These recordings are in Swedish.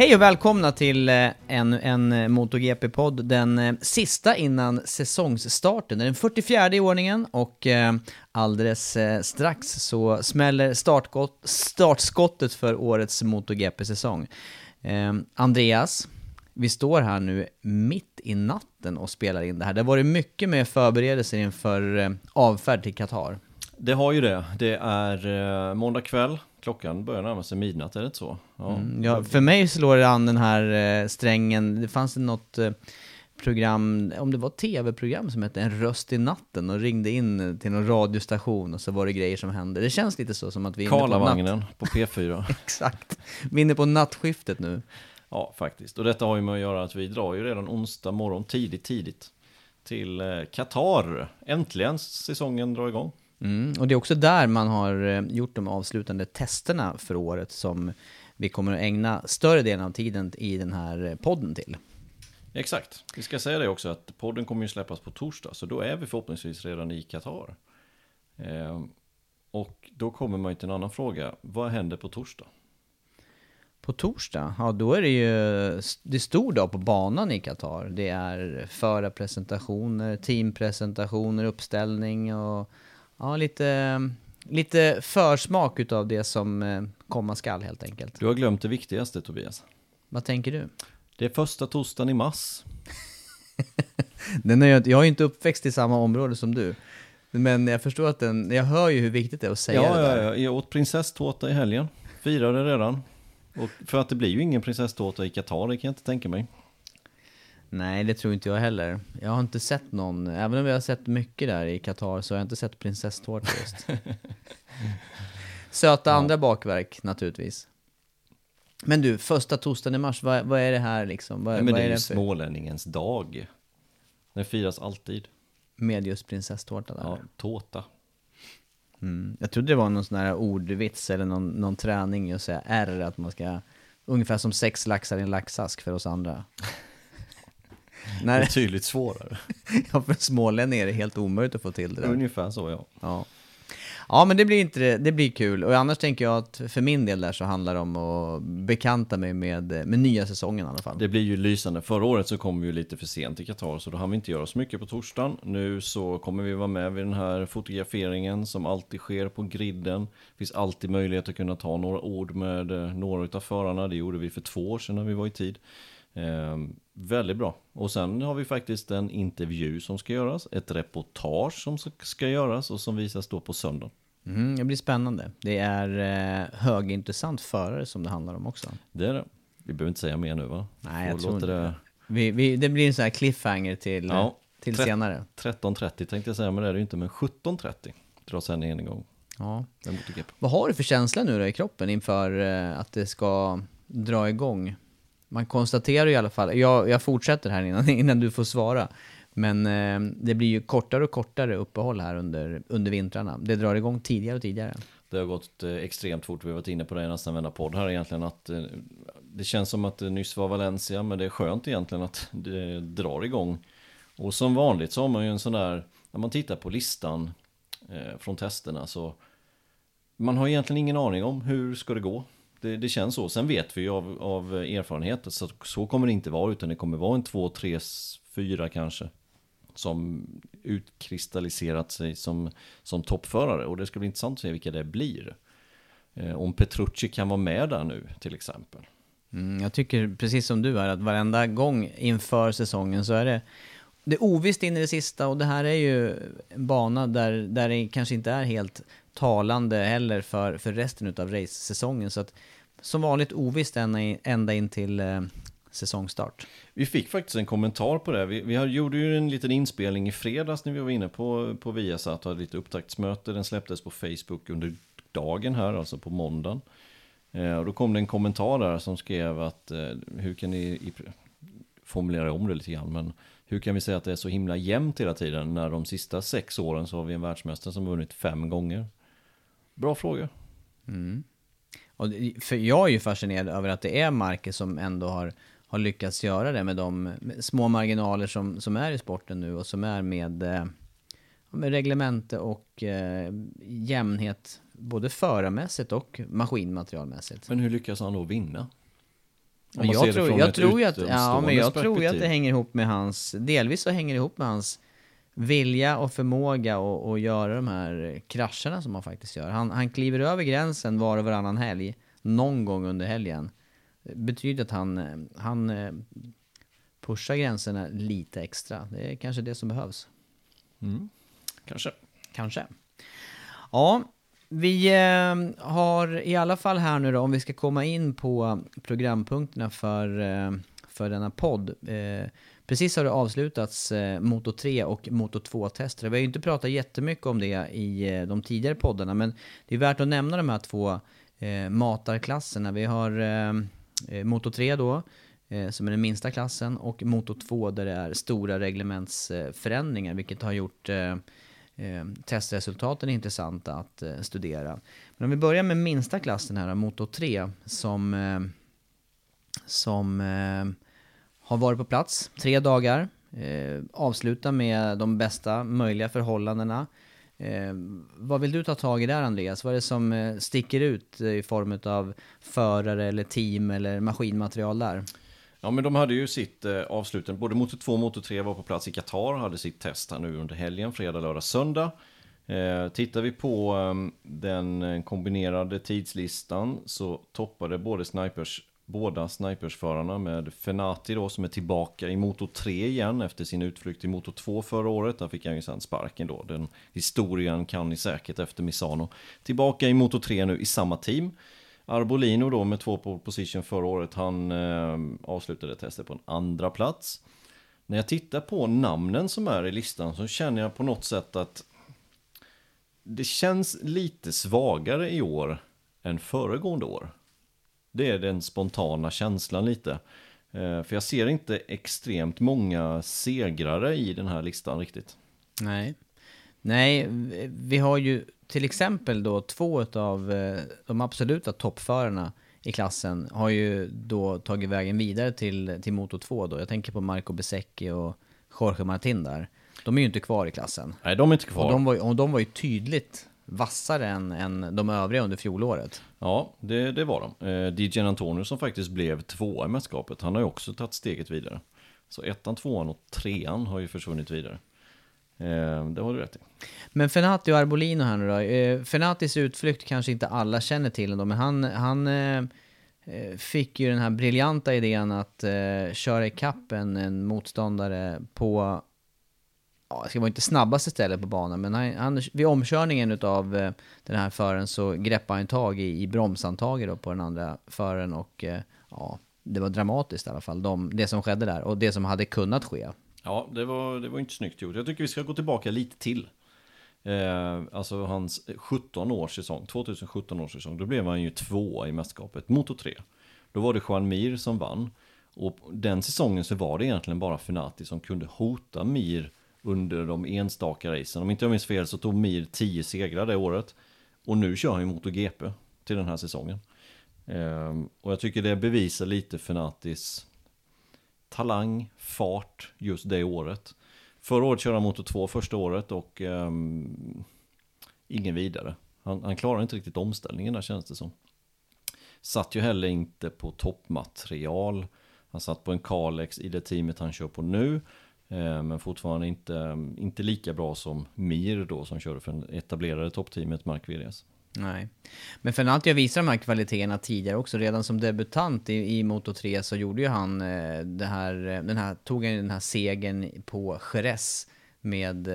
Hej och välkomna till ännu en, en eh, MotoGP-podd, den eh, sista innan säsongsstarten. Det är den 44 i ordningen och alldeles strax så smäller startskottet för årets MotoGP-säsong. Ehm, Andreas, vi står här nu mitt i natten och spelar in det här. Det har varit mycket med förberedelser inför avfärd till Qatar. Det har ju det. Det är måndag kväll. Klockan börjar närma sig midnatt, är det inte så? Ja. Mm, ja, för mig slår det an den här eh, strängen, det fanns något eh, program, om det var tv-program som hette En röst i natten och ringde in till någon radiostation och så var det grejer som hände. Det känns lite så som att vi är inne på natt... På P4. Exakt. Vi är inne på nattskiftet nu. ja, faktiskt. Och detta har ju med att göra att vi drar ju redan onsdag morgon tidigt, tidigt till eh, Qatar. Äntligen säsongen drar igång. Mm, och det är också där man har eh, gjort de avslutande testerna för året som vi kommer att ägna större delen av tiden i den här eh, podden till. Exakt. Vi ska säga det också att podden kommer ju släppas på torsdag, så då är vi förhoppningsvis redan i Qatar. Eh, och då kommer man ju till en annan fråga. Vad händer på torsdag? På torsdag, ja då är det ju det är stor dag på banan i Qatar. Det är förarpresentationer, teampresentationer, uppställning och ja, lite, lite försmak utav det som eh, komma skall helt enkelt. Du har glömt det viktigaste Tobias. Vad tänker du? Det är första torsdagen i mars. Den är, jag jag är ju inte uppväxt i samma område som du. Men jag förstår att den, jag hör ju hur viktigt det är att säga Ja, det där. ja, jag åt prinsesstårta i helgen. Firade redan. Och för att det blir ju ingen prinsesstårta i Qatar, det kan jag inte tänka mig. Nej, det tror inte jag heller. Jag har inte sett någon, även om vi har sett mycket där i Qatar så har jag inte sett prinsesstårta just. Söta andra bakverk naturligtvis. Men du, första torsdagen i mars, vad, vad är det här liksom? Vad, Nej, men vad det är ju det för smålänningens dag. Den firas alltid. med just prinsesstårta där? Ja, tårta. Mm. Jag trodde det var någon sån här ordvits eller någon, någon träning att säga R, att man ska, ungefär som sex laxar i en laxask för oss andra. Nej, Betydligt svårare. ja, för smålänningar är det helt omöjligt att få till det där. Ungefär så ja. Ja. Ja men det blir inte det, blir kul. Och annars tänker jag att för min del där så handlar det om att bekanta mig med, med nya säsongen i alla fall. Det blir ju lysande. Förra året så kom vi ju lite för sent till Qatar så då hann vi inte göra så mycket på torsdagen. Nu så kommer vi vara med vid den här fotograferingen som alltid sker på griden. Det finns alltid möjlighet att kunna ta några ord med eh, några utav förarna. Det gjorde vi för två år sedan när vi var i tid. Eh, väldigt bra. Och sen har vi faktiskt en intervju som ska göras. Ett reportage som ska göras och som visas då på söndag. Mm, det blir spännande. Det är eh, högintressant förare som det handlar om också. Det är det. Vi behöver inte säga mer nu va? Nej, jag tror inte det. Vi, vi, det blir en sån här cliffhanger till, Ja. till Tre- senare. 13.30 tänkte jag säga, men det är det ju inte. Men 17.30 drar sändningen igång. Ja. Vad har du för känsla nu då i kroppen inför eh, att det ska dra igång? Man konstaterar i alla fall, jag, jag fortsätter här innan, innan du får svara, men eh, det blir ju kortare och kortare uppehåll här under, under vintrarna. Det drar igång tidigare och tidigare. Det har gått eh, extremt fort, vi har varit inne på det i nästan varenda podd här egentligen, att eh, det känns som att det nyss var Valencia, men det är skönt egentligen att det drar igång. Och som vanligt så har man ju en sån där, när man tittar på listan eh, från testerna så man har egentligen ingen aning om hur ska det gå. Det, det känns så. Sen vet vi ju av, av erfarenhet så så kommer det inte vara utan det kommer vara en två, tre, fyra kanske som utkristalliserat sig som, som toppförare och det ska bli intressant att se vilka det blir. Eh, om Petrucci kan vara med där nu till exempel. Mm, jag tycker precis som du är att varenda gång inför säsongen så är det det är ovisst in i det sista och det här är ju en bana där, där det kanske inte är helt talande heller för, för resten av race-säsongen. Så att som vanligt ovisst ända in, ända in till eh, säsongstart. Vi fick faktiskt en kommentar på det. Vi, vi gjorde ju en liten inspelning i fredags när vi var inne på, på Viasat och hade lite upptaktsmöte. Den släpptes på Facebook under dagen här, alltså på måndagen. Eh, och då kom det en kommentar där som skrev att eh, hur kan ni i, formulera om det lite grann, men hur kan vi säga att det är så himla jämnt hela tiden när de sista sex åren så har vi en världsmästare som vunnit fem gånger? Bra fråga. Mm. Och för jag är ju fascinerad över att det är Marcus som ändå har, har lyckats göra det med de små marginaler som, som är i sporten nu och som är med, eh, med reglemente och eh, jämnhet både förarmässigt och maskinmaterialmässigt. Men hur lyckas han då vinna? jag tror, jag tror att, ja, men jag tror att det hänger ihop med hans, delvis så hänger det ihop med hans vilja och förmåga att göra de här krascherna som han faktiskt gör. Han, han kliver över gränsen var och varannan helg, någon gång under helgen. Det betyder att han, han eh, pushar gränserna lite extra. Det är kanske det som behövs. Mm. Kanske. Kanske. Ja, vi eh, har i alla fall här nu då, om vi ska komma in på programpunkterna för, eh, för denna podd. Precis har det avslutats eh, Moto 3 och Moto 2-tester. Vi har ju inte pratat jättemycket om det i eh, de tidigare poddarna, men det är värt att nämna de här två eh, matarklasserna. Vi har eh, eh Moto 3 då, eh, som är den minsta klassen, och Moto 2 där det är stora reglementsförändringar, vilket har gjort eh, eh testresultaten är intressanta att eh, studera. Men om vi börjar med minsta klassen här, Moto 3, som, som har varit på plats tre dagar. Eh, avsluta med de bästa möjliga förhållandena. Eh, vad vill du ta tag i där Andreas? Vad är det som eh, sticker ut eh, i form av förare eller team eller maskinmaterial där? Ja men de hade ju sitt eh, avslutande, både Motor 2 och Motor 3 var på plats i Qatar, hade sitt test här nu under helgen, fredag, lördag, söndag. Eh, tittar vi på ehm, eh, den kombinerade tidslistan så toppade både Snipers båda snipersförarna med Fenati då som är tillbaka i Moto 3 igen efter sin utflykt i Moto 2 förra året. Där fick han ju sen sparken då. Den historien kan ni säkert efter Misano. Tillbaka i Moto 3 nu i samma team. Arbolino då med två på position förra året. Han eh, avslutade testet på en andra plats. När jag tittar på namnen som är i listan så känner jag på något sätt att det känns lite svagare i år än föregående år. Det är den spontana känslan lite. Eh, för jag ser inte extremt många segrare i den här listan riktigt. Nej. Nej, vi har ju till exempel då två av eh, de absoluta toppförarna i klassen har ju då tagit vägen vidare till, till Moto 2 då. Jag tänker på Marco Besecchi och Jorge Martin där. De är ju inte kvar i klassen. Nej, de är inte kvar. Och de var, och de var ju tydligt vassare än, än de övriga under fjolåret. Ja, det, det var de. Eh, DJ Antonio som faktiskt blev tvåa i mästerskapet, han har ju också tagit steget vidare. Så ettan, tvåan och trean har ju försvunnit vidare. Eh, det har du rätt i. Men Fenati och Arbolino här nu då. Eh, Fenatis utflykt kanske inte alla känner till ändå, men han, han eh, fick ju den här briljanta idén att köra ikapp en, en motståndare på ja, det ska vara inte snabbaste stället på banan, men han, han, vid omkörningen av eh, den här föraren så greppade han tag i, i bromshandtaget på den andra föraren och eh, ja, det var dramatiskt i alla fall, de, det som skedde där och det som hade kunnat ske. Ja, det var, det var inte snyggt gjort. Jag tycker vi ska gå tillbaka lite till. Eh, alltså hans 17 års säsong, 2017 års säsong, då blev han ju två i mästerskapet, Moto 3. Då var det Juan Mir som vann. Och den säsongen så var det egentligen bara Fenati som kunde hota Mir under de enstaka racen. Om inte jag minns fel så tog Mir 10 segrar det året. Och nu kör han ju MotoGP till den här säsongen. Ehm, och jag tycker det bevisar lite Fenatis talang, fart just det året. Förra året körde han Moto 2 första året och um, ingen vidare. Han, han klarar inte riktigt omställningen där känns det som. Satt ju heller inte på toppmaterial. Han satt på en Kalex i det teamet han kör på nu. Eh, men fortfarande inte, inte lika bra som Mir då som körde för det etablerade toppteamet Mark Villiers. Nej. Men Fernando visar de här kvaliteterna tidigare också. Redan som debutant i, i Moto 3 så gjorde ju han eh, det här, eh, den här, tog han den här segern på Jerez med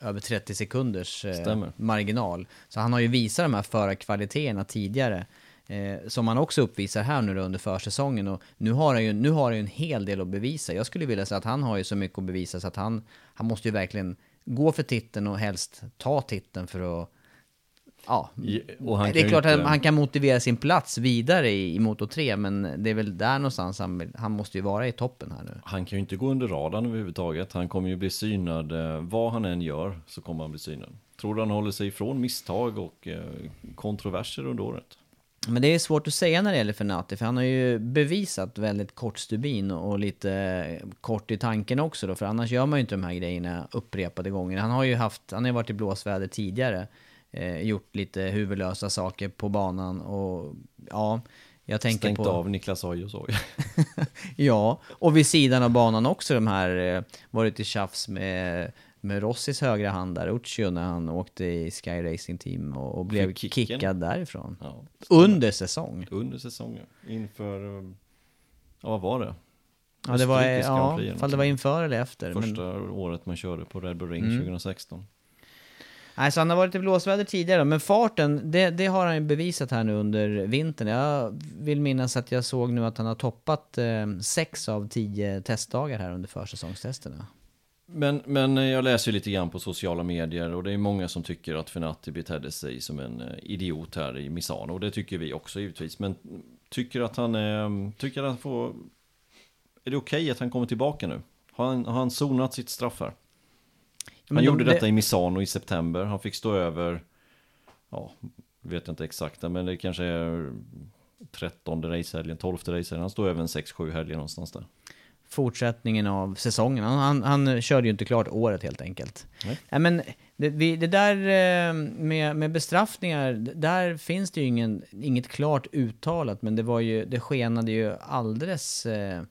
över 30 sekunders eh, marginal. Så han har ju visat de här förarkvaliteterna tidigare. Eh, som han också uppvisar här nu under försäsongen. Och nu har han ju, nu har han en hel del att bevisa. Jag skulle vilja säga att han har ju så mycket att bevisa så att han, han måste ju verkligen gå för titeln och helst ta titeln för att Ja, det är klart inte... att han kan motivera sin plats vidare i, i Moto 3, men det är väl där någonstans han, han måste ju vara i toppen här nu. Han kan ju inte gå under radarn överhuvudtaget. Han kommer ju bli synad, eh, vad han än gör så kommer han bli synad. Tror du han håller sig ifrån misstag och eh, kontroverser under året? Men det är svårt att säga när det gäller Fenati, för han har ju bevisat väldigt kort stubin och lite kort i tanken också då, för annars gör man ju inte de här grejerna upprepade gånger. Han har ju haft, han har varit i blåsväder tidigare eh, gjort lite huvudlösa saker på banan och ja, jag tänker Stängt på... av Niklas Oj och så. ja, och vid sidan av banan också de här, eh, varit i tjafs med, med Rossis högra hand där, Uccio, när han åkte i Sky Racing Team och, och blev kickad därifrån. Ja, under säsong. Under säsongen, inför, ja vad var det? Ja, det var, ja, fall det var inför eller efter. Första men... året man körde på Red Bull Ring mm. 2016. Nej, så han har varit i blåsväder tidigare, men farten, det, det har han ju bevisat här nu under vintern. Jag vill minnas att jag såg nu att han har toppat eh, sex av tio testdagar här under försäsongstesterna. Men, men jag läser ju lite grann på sociala medier och det är många som tycker att Fenati betedde sig som en eh, idiot här i Misano. Och det tycker vi också givetvis. Men tycker att han, eh, tycker att han får... Är det okej okay att han kommer tillbaka nu? Har han, har han sonat sitt straff här? Han de, gjorde detta det... i Misano i september. Han fick stå över, ja, vet jag inte exakt, men det kanske är 13 racehelgen, 12 racehelgen. Han står över en 6-7 helger någonstans där. Fortsättningen av säsongen. Han, han, han körde ju inte klart året helt enkelt. Nej. Men det, vi, det där eh, med, med bestraffningar, där finns det ju ingen, inget klart uttalat, men det var ju, det skenade ju alldeles eh,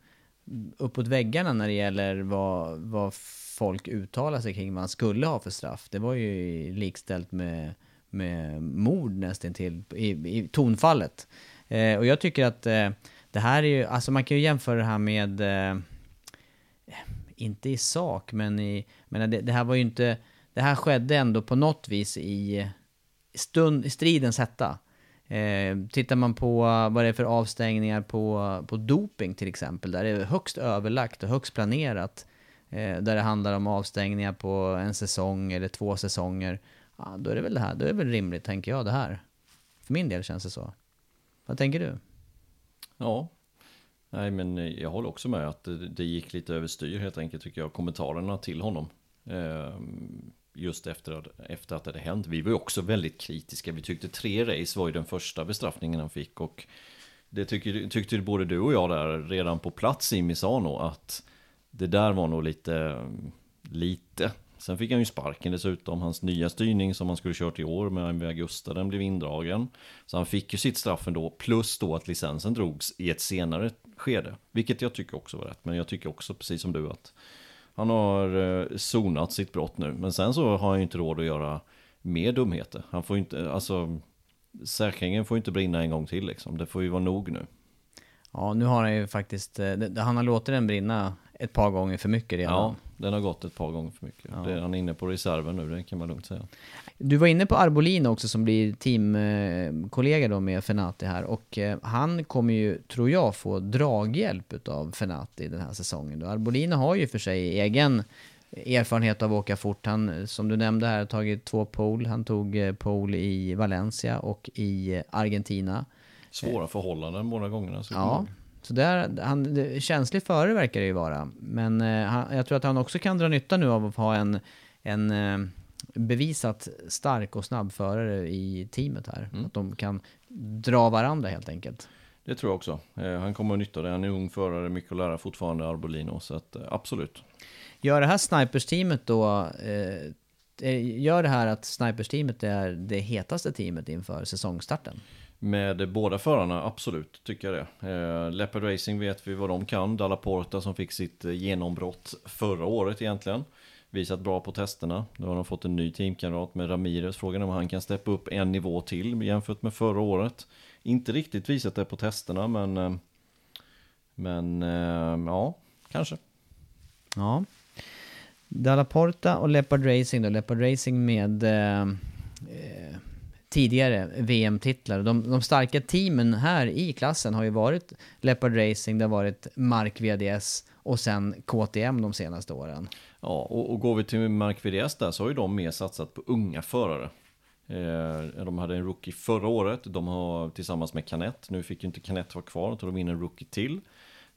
uppåt väggarna när det gäller vad, vad folk uttalar sig kring vad han skulle ha för straff. Det var ju likställt med, med mord nästintill i, i tonfallet. Eh, och jag tycker att eh, det här är ju, alltså man kan ju jämföra det här med, eh, inte i sak, men i, men det, det, här var ju inte, det här skedde ändå på något vis i, stund, i stridens hetta. Eh, tittar man på vad det är för avstängningar på, på doping till exempel, där det är högst överlagt och högst planerat eh, där det handlar om avstängningar på en säsong eller två säsonger, ja, då är det väl det här, då är det väl rimligt, tänker jag, det här. För min del känns det så. Vad tänker du? Ja, nej men jag håller också med att det, det gick lite överstyr helt enkelt tycker jag, kommentarerna till honom. Eh, just efter, efter att det hade hänt. Vi var ju också väldigt kritiska. Vi tyckte tre race var ju den första bestraffningen han fick och det tyckte, tyckte både du och jag där redan på plats i Misano att det där var nog lite, lite. Sen fick han ju sparken dessutom. Hans nya styrning som han skulle kört i år med MV Augusta, den blev indragen. Så han fick ju sitt straff ändå, plus då att licensen drogs i ett senare skede. Vilket jag tycker också var rätt, men jag tycker också precis som du att han har eh, sonat sitt brott nu. Men sen så har han ju inte råd att göra mer dumheter. Han får ju inte, alltså, säkringen får ju inte brinna en gång till liksom. Det får ju vara nog nu. Ja, nu har han ju faktiskt, eh, han har låtit den brinna ett par gånger för mycket redan. Ja, den har gått ett par gånger för mycket. Ja. Det, han är inne på reserven nu, det kan man lugnt säga. Du var inne på Arbolino också som blir teamkollega då med Fenati här och eh, han kommer ju, tror jag, få draghjälp av Fenati den här säsongen. Då. Arbolino har ju för sig egen erfarenhet av att åka fort. Han, som du nämnde här, har tagit två pole. Han tog eh, pole i Valencia och i Argentina. Svåra förhållanden båda gångerna. Ja, Så där, han, känslig före verkar det ju vara. Men eh, han, jag tror att han också kan dra nytta nu av att ha en, en eh, bevisat stark och snabb förare i teamet här. Mm. Att de kan dra varandra helt enkelt. Det tror jag också. Eh, han kommer att nytta det. Han är ung förare, mycket att lära fortfarande, Arbolino. Så att, eh, absolut. Gör det här Snipers-teamet då, eh, eh, gör det här att Snipers-teamet är det hetaste teamet inför säsongstarten? Med båda förarna, absolut, tycker jag det. Eh, Leopard Racing vet vi vad de kan. Dalla Porta som fick sitt eh, genombrott förra året egentligen. Visat bra på testerna. Nu har de fått en ny teamkamrat med Ramirez. Frågan är om han kan steppa upp en nivå till jämfört med förra året. Inte riktigt visat det på testerna, men... Eh, men, eh, ja, kanske. Ja. Dalla Porta och Leopard Racing då. Leopard Racing med eh, eh, tidigare VM-titlar. De, de starka teamen här i klassen har ju varit Leopard Racing, det har varit Mark VDS och sen KTM de senaste åren. Ja, och, och går vi till Mark VDS där så har ju de mer satsat på unga förare. Eh, de hade en rookie förra året, de har tillsammans med Canet, nu fick ju inte Canet vara kvar, då tog de in en rookie till.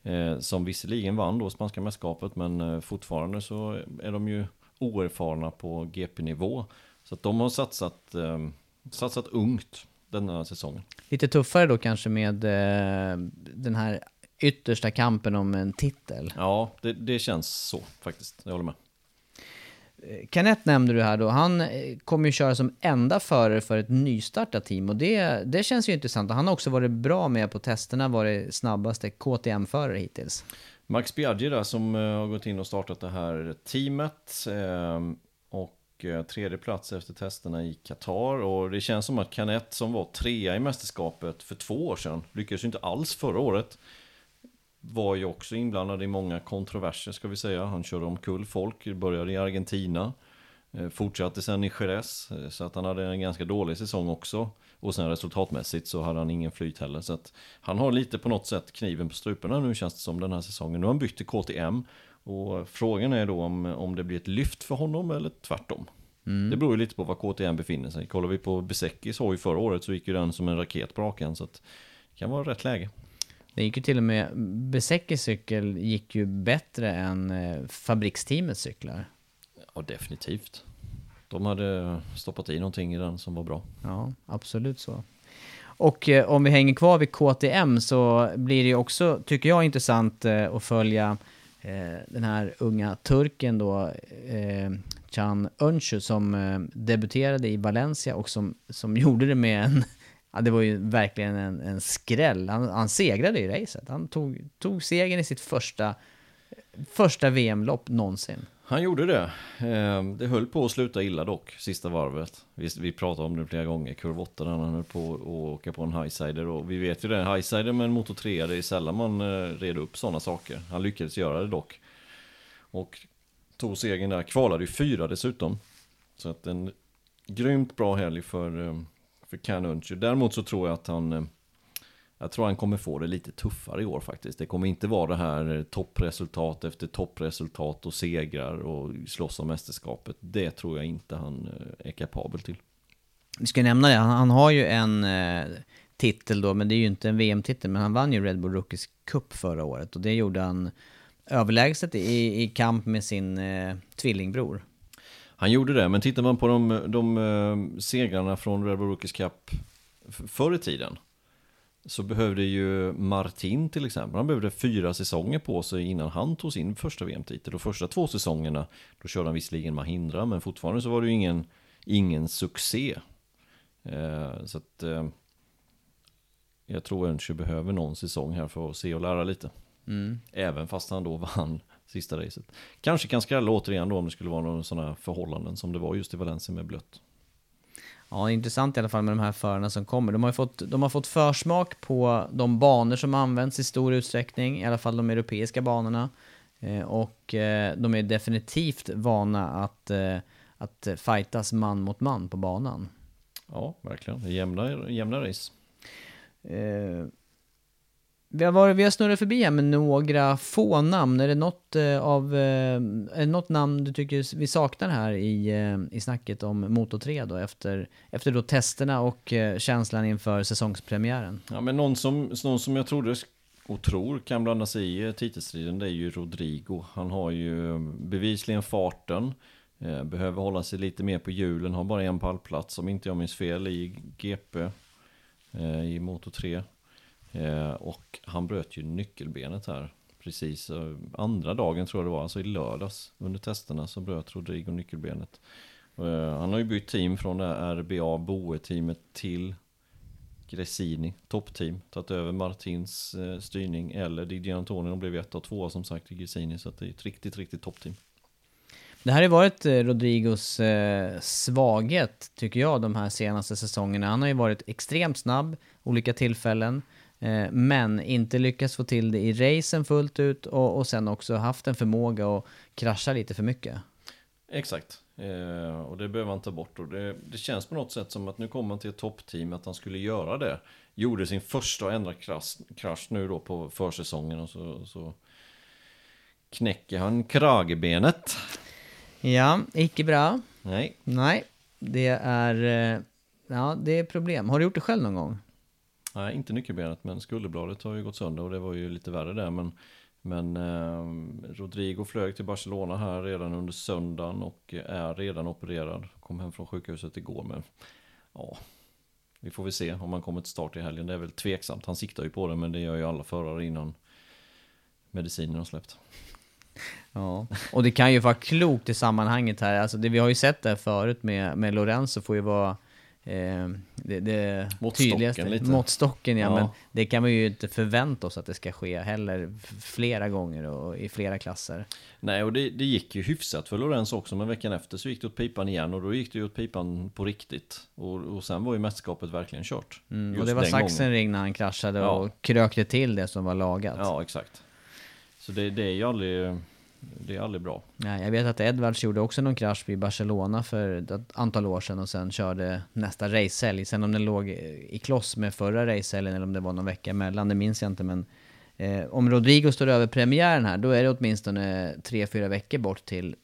Eh, som visserligen vann då spanska mästerskapet, men eh, fortfarande så är de ju oerfarna på GP-nivå. Så att de har satsat, eh, satsat ungt denna säsongen. Lite tuffare då kanske med eh, den här yttersta kampen om en titel. Ja, det, det känns så faktiskt, jag håller med. Canet nämnde du här då, han eh, kommer ju köra som enda förare för ett nystartat team och det, det känns ju intressant. Han har också varit bra med på testerna, varit snabbaste KTM-förare hittills. Max Biaggi där som eh, har gått in och startat det här teamet. eh, och eh, Eh, tredje plats efter testerna i Qatar. Och det känns som att Canet som var trea i mästerskapet för två år sedan, lyckades ju inte alls förra året. Var ju också inblandad i många kontroverser ska vi säga. Han körde omkull folk, började i Argentina. Eh, fortsatte sen i Jerez, eh, så att han hade en ganska dålig säsong också. Och sen resultatmässigt så hade han ingen flyt heller. Så att han har lite på något sätt kniven på struparna nu känns det som den här säsongen. Nu har han bytt till KTM. Och frågan är då om, om det blir ett lyft för honom eller tvärtom. Det beror ju lite på var KTM befinner sig. Kollar vi på Besekis hoj förra året så gick ju den som en raket på raken. Så det kan vara rätt läge. Det gick ju till och med, Besekis cykel gick ju bättre än eh, fabriksteamets cyklar. Ja, definitivt. De hade stoppat i någonting i den som var bra. Ja, absolut så. Och eh, om vi hänger kvar vid KTM så blir det ju också, tycker jag, intressant eh, att följa eh, den här unga turken då, Can Öncü, som eh, debuterade i Valencia och som, som gjorde det med en, ja det var ju verkligen en, en skräll. Han, han segrade i racet. Han tog, tog segern i sitt första, första VM-lopp någonsin. Han gjorde det. Eh, Det höll på att sluta illa dock, sista varvet. Vi, vi pratade om det flera gånger, kurv 8 när han höll på att åka på en highsider. Och vi vet ju det, highsider med en motor 3, det är sällan man eh, reder upp sådana saker. Han lyckades göra det dock. Och tog segern där, kvalade ju fyra dessutom. Så att en grymt bra helg för, eh, för Canunci. Däremot så tror jag att han eh, jag tror han kommer få det lite tuffare i år faktiskt. Det kommer inte vara det här eh, toppresultat efter toppresultat och segrar och slåss om mästerskapet. Det tror jag inte han eh, är kapabel till. Vi ska nämna det, han, han har ju en eh, titel då, men det är ju inte en VM-titel, men han vann ju Red Bull Rookies Cup förra året och det gjorde han överlägset i, i kamp med sin eh, tvillingbror. Han gjorde det, men tittar man på de, de eh, segrarna från Red Bull Rookies Cup förr i tiden så behövde ju Martin till exempel, han behövde fyra säsonger på sig innan han tog sin första VM-titel. Och första två säsongerna, då körde han visserligen Mahindra, men fortfarande så var det ju ingen, ingen succé. Eh, så att eh, jag tror Önsjö behöver någon säsong här för att se och lära lite. Även fast han då vann sista racet. Kanske kan skrälla återigen då om det skulle vara några sådana förhållanden som det var just i Valencia med blött. Ja, intressant i alla fall med de här förarna som kommer. De har fått, de har fått försmak på de banor som används i stor utsträckning, i alla fall de europeiska banorna. Eh, och eh, de är definitivt vana att, eh, att fightas man mot man på banan. Ja, verkligen. Jämna, jämna race. Vi, har varit, vi har snurrat förbi här med några få namn. Är det något, eh, av, eh, är det något namn du tycker vi saknar här i, eh, i snacket om Moto 3 då? Efter, efter då testerna och eh, känslan inför säsongspremiären? Ja, men någon som, någon som jag trodde och tror kan blanda sig i eh, titelstriden det är ju Rodrigo. Han har ju eh, bevisligen farten. Eh, behöver hålla sig lite mer på hjulen, har bara en pallplats om inte jag minns fel i GP eh, i Moto 3. Eh, och han bröt ju nyckelbenet här precis eh, andra dagen tror jag det var, alltså i lördags under testerna så bröt Rodrigo nyckelbenet. Eh, han har ju bytt team från det RBA Boe-teamet till Gresini, toppteam, tagit över Martins eh, styrning eller Didier Antonio blev ett av två som sagt i Gresini så det är ett riktigt, riktigt toppteam. Det här har varit Rodrigos eh, svaghet, tycker jag, de här senaste säsongerna. Han har ju varit extremt snabb, olika tillfällen, men inte lyckats få till det i racen fullt ut och, och sen också haft en förmåga att krascha lite för mycket. Exakt, eh, och det behöver man ta bort. Och det, det, känns på något sätt som att nu kommer han till ett toppteam, att han skulle göra det. Gjorde sin första och enda krasch, krasch nu då på försäsongen och så, så knäcker han kragebenet. Ja, icke bra. Nej. Nej, det är, eh, ja, det är problem. Har du gjort det själv någon gång? Nej, inte nyckelbenet, men skulderbladet har ju gått sönder och det var ju lite värre där. Men, men eh, Rodrigo flög till Barcelona här redan under söndagen och är redan opererad. Kom hem från sjukhuset igår, men ja, vi får väl se om han kommer till start i helgen. Det är väl tveksamt. Han siktar ju på det, men det gör ju alla förare innan medicinen har släppt. Ja, och det kan ju vara klokt i sammanhanget här. Alltså det, vi har ju sett det förut med, med Lorenzo får ju vara eh, det, det måttstocken lite. Måttstocken, ja, ja, Men det kan man ju inte förvänta oss att det ska ske heller flera gånger och i flera klasser. Nej, och det, det gick ju hyfsat för Lorenzo också, men veckan efter så gick det åt pipan igen och då gick det ju åt pipan på riktigt. Och, och sen var ju mästerskapet verkligen kört. Mm, och det var Sachsenring när han kraschade ja. och krökte till det som var lagat. Ja, exakt. Så det, det är ju aldrig det är aldrig bra. Nej, jag vet att Edwards gjorde också någon krasch vid Barcelona för ett antal år sedan och sen körde nästa racehelg. Sen om den låg i kloss med förra racehelgen eller om det var någon vecka emellan, det minns jag inte. Men eh, om Rodrigo står över premiären här, då är det åtminstone tre, fyra veckor bort till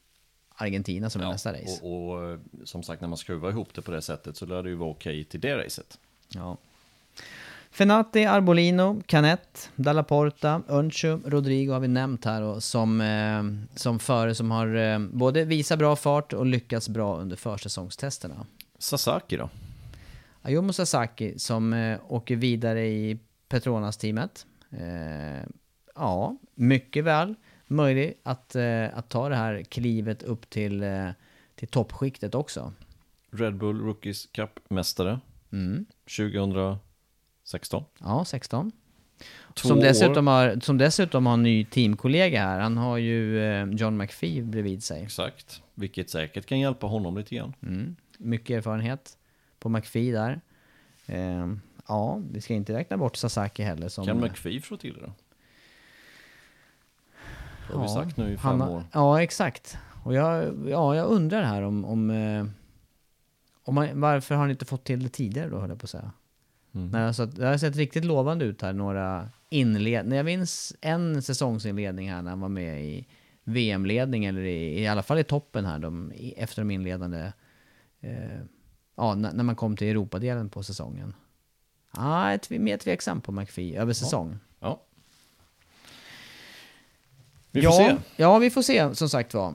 Argentina som är ja, nästa race. Och, och, som sagt, när man skruvar ihop det på det sättet så lär det ju vara okej okay till det racet. Ja. Fenati, Arbolino, Canet, Dalla Porta, Unchu, Rodrigo har vi nämnt här och som, eh, som före som har eh, både visat bra fart och lyckats bra under försäsongstesterna. Sasaki då? Ayumu Sasaki som eh, åker vidare i Petronas-teamet. Eh, ja, mycket väl möjligt att, eh, att ta det här klivet upp till, eh, till toppskiktet också. Red Bull Rookies Cup-mästare. Mm. 2000 16? Ja, 16. som dessutom, har, som dessutom har en ny teamkollega här. Han har ju eh, John McPhee bredvid sig. Exakt. Vilket säkert kan hjälpa honom lite grann. Mm. Mycket erfarenhet på McPhee där. Eh, ja, vi ska inte räkna bort Sasaki heller. Som, kan McPhee få till det? Det har ja, vi sagt nu i fem han, år. Ja, exakt. Och jag, ja, jag undrar här om, om, eh, om man, varför har han inte fått till det tidigare då, höll jag på att säga. Mm. Alltså, det har sett riktigt lovande ut här, några inledningar. Jag minns en säsongsinledning här när han var med i VM-ledning, eller i, i alla fall i toppen här, de, efter de inledande... Eh, ja, när man kom till Europadelen på säsongen. Ja, ah, är mer tveksam på McPhee över säsong. Ja. ja. Vi får ja, se. Ja, vi får se som sagt var.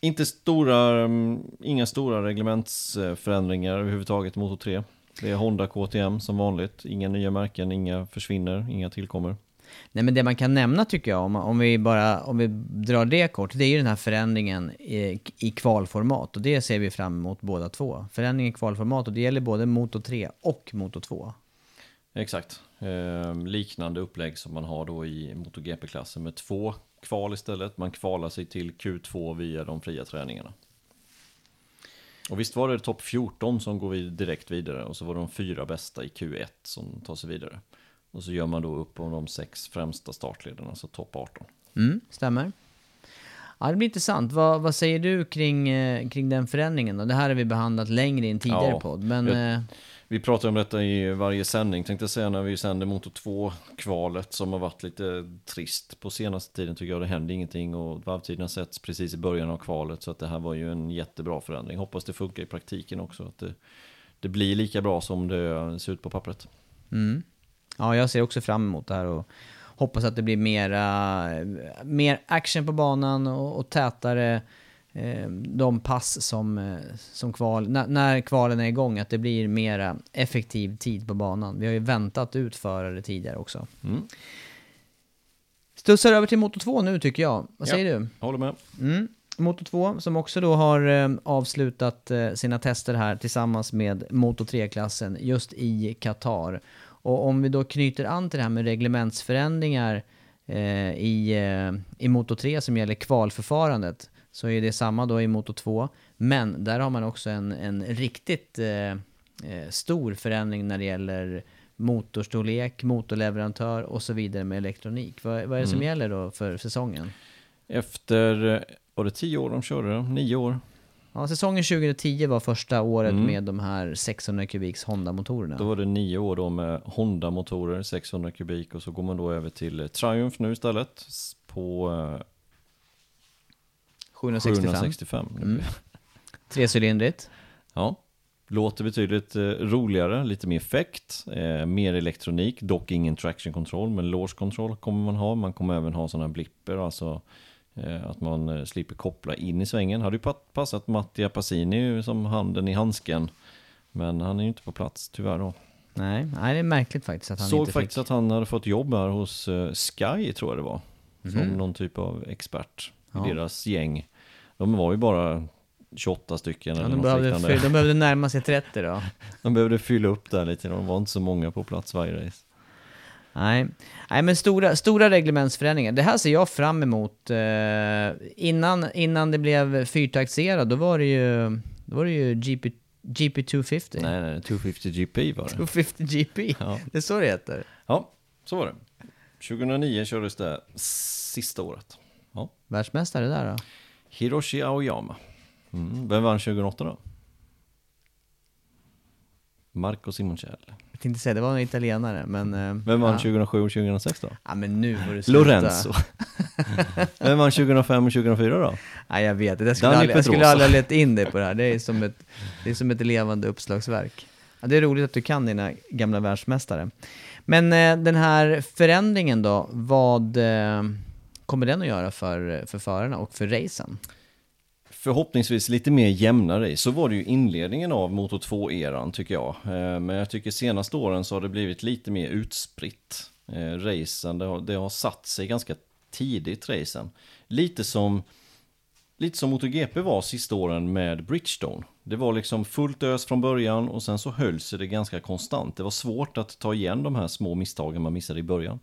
Inte stora, mm, inga stora reglementsförändringar överhuvudtaget mot 3. Det är Honda KTM som vanligt. Inga nya märken, inga försvinner, inga tillkommer. Nej men det man kan nämna tycker jag, om, om, vi bara om vi drar det kort, det är ju den här förändringen i, i kvalformat. Och det ser vi fram emot båda två. Förändringen i kvalformat och det gäller både Moto 3 och Moto 2. Exakt. Eh, liknande upplägg som man har då i MotoGP-klassen med två kval istället. Man kvalar sig till Q2 via de fria träningarna. Och visst var det topp 14 som går direkt vidare och så var det de fyra bästa i Q1 som tar sig vidare. Och så gör man då upp om de sex främsta startledarna, så topp 18. Mm, stämmer. Ja, det blir intressant. Vad, vad säger du kring, eh, kring den förändringen? Då? Det här har vi behandlat längre i en tidigare ja, podd. Men, jag, eh, vi pratar om detta i varje sändning, tänkte jag säga, när vi sänder Motor 2-kvalet som har varit lite trist på senaste tiden tycker jag. Det händer ingenting och varvtiderna sätts precis i början av kvalet så att det här var ju en jättebra förändring. Hoppas det funkar i praktiken också, att det, det blir lika bra som det ser ut på pappret. Mm. Ja, jag ser också fram emot det här och, hoppas att det blir mera, mer action på banan och, och tätare de pass som, eh, som kval, när, när kvalen är igång, att det blir mera effektiv tid på banan. Vi har ju väntat ut förare tidigare också. Mm. Studsar över till Moto 2 nu tycker jag. Vad Ja. säger du? Håller med. Mm. Moto 2 som också då har eh, avslutat eh, sina tester här tillsammans med Moto 3-klassen just i Qatar. Och om vi då knyter an till det här med reglementsförändringar eh, i, eh, i Moto 3 som gäller kvalförfarandet så är det samma då i Moto 2. Men där har man också en, en riktigt eh, eh, stor förändring när det gäller motorstorlek, motorleverantör och så vidare med elektronik. Vad, vad är det som Mm. gäller då för säsongen? Efter, eh, var det tio år de körde? Nio år? Ja, säsongen 2010 var första året Mm. med de här 600 kubiks Honda-motorerna. Då var det nio år då med Honda-motorer, 600 kubik och så går man då över till eh, Triumph nu istället på 765. 765. Mm. Trecylindrigt. Ja, låter betydligt eh, roligare, lite mer effekt, eh, mer elektronik, dock ingen traction control, men launch control kommer man ha. Man kommer även ha sådana blipper, alltså eh, att man eh, slipper koppla in i svängen. Hade ju pa- passat Mattia Passini som handen i handsken, men han är ju inte på plats tyvärr då. Nej, nej, det är märkligt faktiskt att han Såg inte faktiskt fick. att han hade fått jobb här hos eh, Sky tror jag det var. Som Mhm. någon typ av expert Ja. i deras gäng. De var ju bara 28 stycken Ja, eller de, behövde, liknande. de behövde närma sig 30 då. De behövde fylla upp där lite, de var inte så många på plats varje race. Nej, nej men stora, stora reglementsförändringar. Det här ser jag fram emot. Eh, innan, innan det blev fyrtaktserad, då var det ju, då var det ju GP, GP250. Nej, nej, 250 GP var det. 250 GP, Ja. det är så det heter. ja, så var det. 2009 kördes det sista året. Ja. Världsmästare där då? Hiroshi Aoyama. Mm. Vem vann 2008 då? Marco Simoncelli. Jag tänkte säga, det var en italienare, men... eh, Vem vann ja. 2007 och 2006 då? Ja men nu får du sluta. Lorenzo. Vem vann 2005 och 2004 då? Nej jag vet, det skulle aldrig, jag skulle aldrig ha lett in dig på det här. Det är som ett, det är som ett levande uppslagsverk. Ja, det är roligt att du kan dina gamla världsmästare. Men eh, den här förändringen då, vad eh, kommer den att göra för, för förarna och för racen? Förhoppningsvis lite mer jämna race. Så var det ju inledningen av Moto 2-eran tycker jag. Eh, men jag tycker senaste åren så har det blivit lite mer utspritt. Eh, racen, det har, det har satt sig ganska tidigt racen. Lite som, lite som MotoGP var sista åren med Bridgestone. Det var liksom fullt ös från början och sen så höll sig det ganska konstant. Det var svårt att ta igen de här små misstagen man missade i början.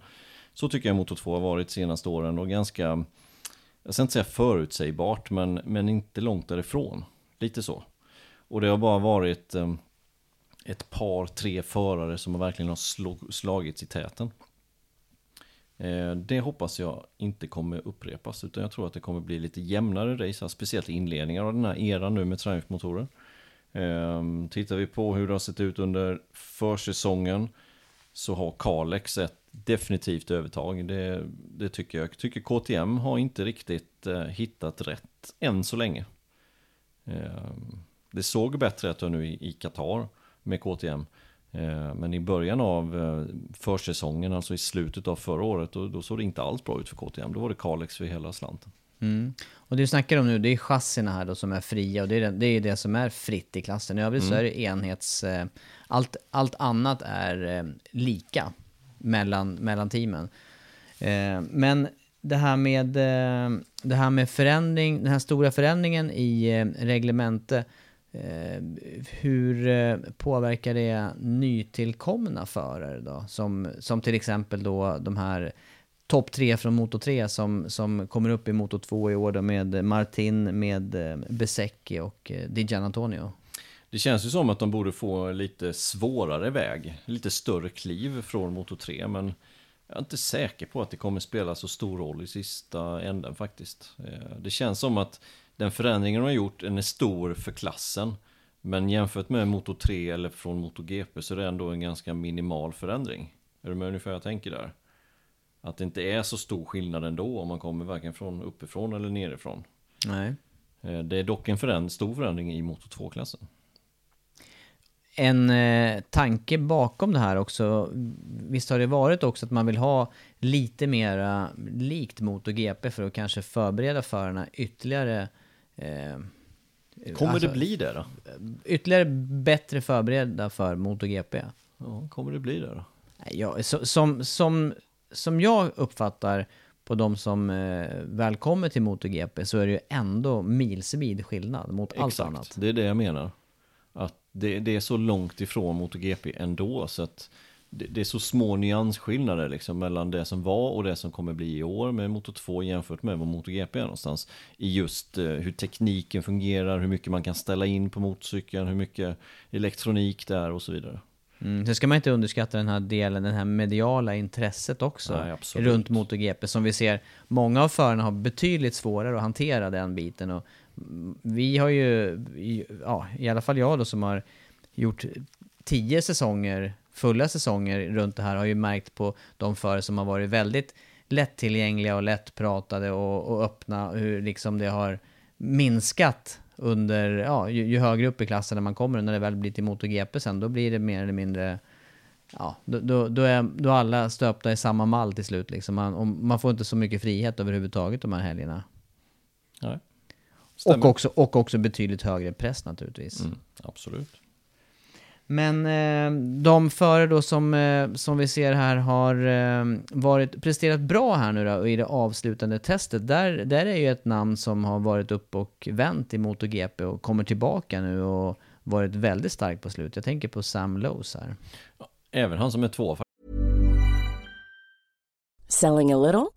Så tycker jag Moto 2 har varit senaste åren och ganska jag ska inte säga förutsägbart, men, men inte långt därifrån. Lite så. Och det har bara varit eh, ett par, tre förare som verkligen har slå, slagits i täten. Eh, det hoppas jag inte kommer upprepas, utan jag tror att det kommer bli lite jämnare race, speciellt i inledningar av den här eran nu med Triumph-motorer. Eh, tittar vi på hur det har sett ut under försäsongen så har Kalex ett definitivt övertag. Det, det tycker jag. Jag tycker KTM har inte riktigt eh, hittat rätt än så länge. Eh, det såg bättre ut nu i, Qatar med KTM. Eh, men i början av eh, försäsongen, alltså i slutet av förra året, då, då såg det inte alls bra ut för KTM. Då var det Kalex för hela slanten. Mm. Och det du snackar om nu, det är chassina här då som är fria och det är det, det, är det som är fritt i klassen. I övrigt så är det enhets... Eh, allt, allt annat är eh, lika mellan, mellan teamen. Eh, men det här med, det här med förändring, den här stora förändringen i eh, reglemente, hur påverkar det nytillkomna förare då? Som, som till exempel då de här topp tre från Moto 3 som, som kommer upp i Moto 2 i år då med Martin, med Besecki Besecchi och eh, Di Det känns ju som att de borde få lite svårare väg, lite större kliv från Moto 3, men jag är inte säker på att det kommer spela så stor roll i sista änden faktiskt. Eh, det känns som att den förändringen de har gjort, den är stor för klassen, men jämfört med Moto 3 eller från MotoGP så är det ändå en ganska minimal förändring. Är du med ungefär jag tänker där? Att det inte är så stor skillnad ändå om man kommer varken från uppifrån eller nerifrån. Nej. Eh, Det är dock en föränd stor förändring i Moto 2-klassen. en eh, tanke bakom det här också, visst har det varit också att man vill ha lite mera likt MotoGP för att kanske förbereda förarna ytterligare eh, Kommer alltså, det bli det då? Ytterligare bättre förberedda för MotoGP. Ja, kommer det bli det då? Ja, som, som, som jag uppfattar på de som eh, väl kommer till MotoGP så är det ju ändå milsvid skillnad mot Exakt, allt annat. det är det jag menar. Att det, det är så långt ifrån MotoGP ändå så att det, det är så små nyansskillnader liksom mellan det som var och det som kommer bli i år med Moto 2 jämfört med vad MotoGP är någonstans. I just eh, hur tekniken fungerar, hur mycket man kan ställa in på motorcykeln, hur mycket elektronik det är och så vidare. Mm, sen ska man inte underskatta den här delen, det här mediala intresset också Nej, runt MotoGP som vi ser. Många av förarna har betydligt svårare att hantera den biten och vi har ju, ja, i alla fall jag då som har gjort tio säsonger, fulla säsonger runt det här har ju märkt på de förare som har varit väldigt lättillgängliga och lättpratade och, och öppna hur liksom det har minskat under, ja, ju, ju högre upp i klassen man kommer, när det väl blir till MotoGP sen, då blir det mer eller mindre, ja, då, då, då, är, då är alla stöpta i samma mall till slut liksom. Man, och man får inte så mycket frihet överhuvudtaget de här helgerna. Nej. Och också, och också betydligt högre press naturligtvis. Mm, absolut. Men eh, de före då som, eh, som vi ser här har eh, varit, presterat bra här nu då i det avslutande testet. Där, där är ju ett namn som har varit upp och vänt i MotoGP och kommer tillbaka nu och varit väldigt stark på slut. Jag tänker på Sam Lowes här. Även han som är två Selling a little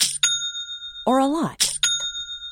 or a lot?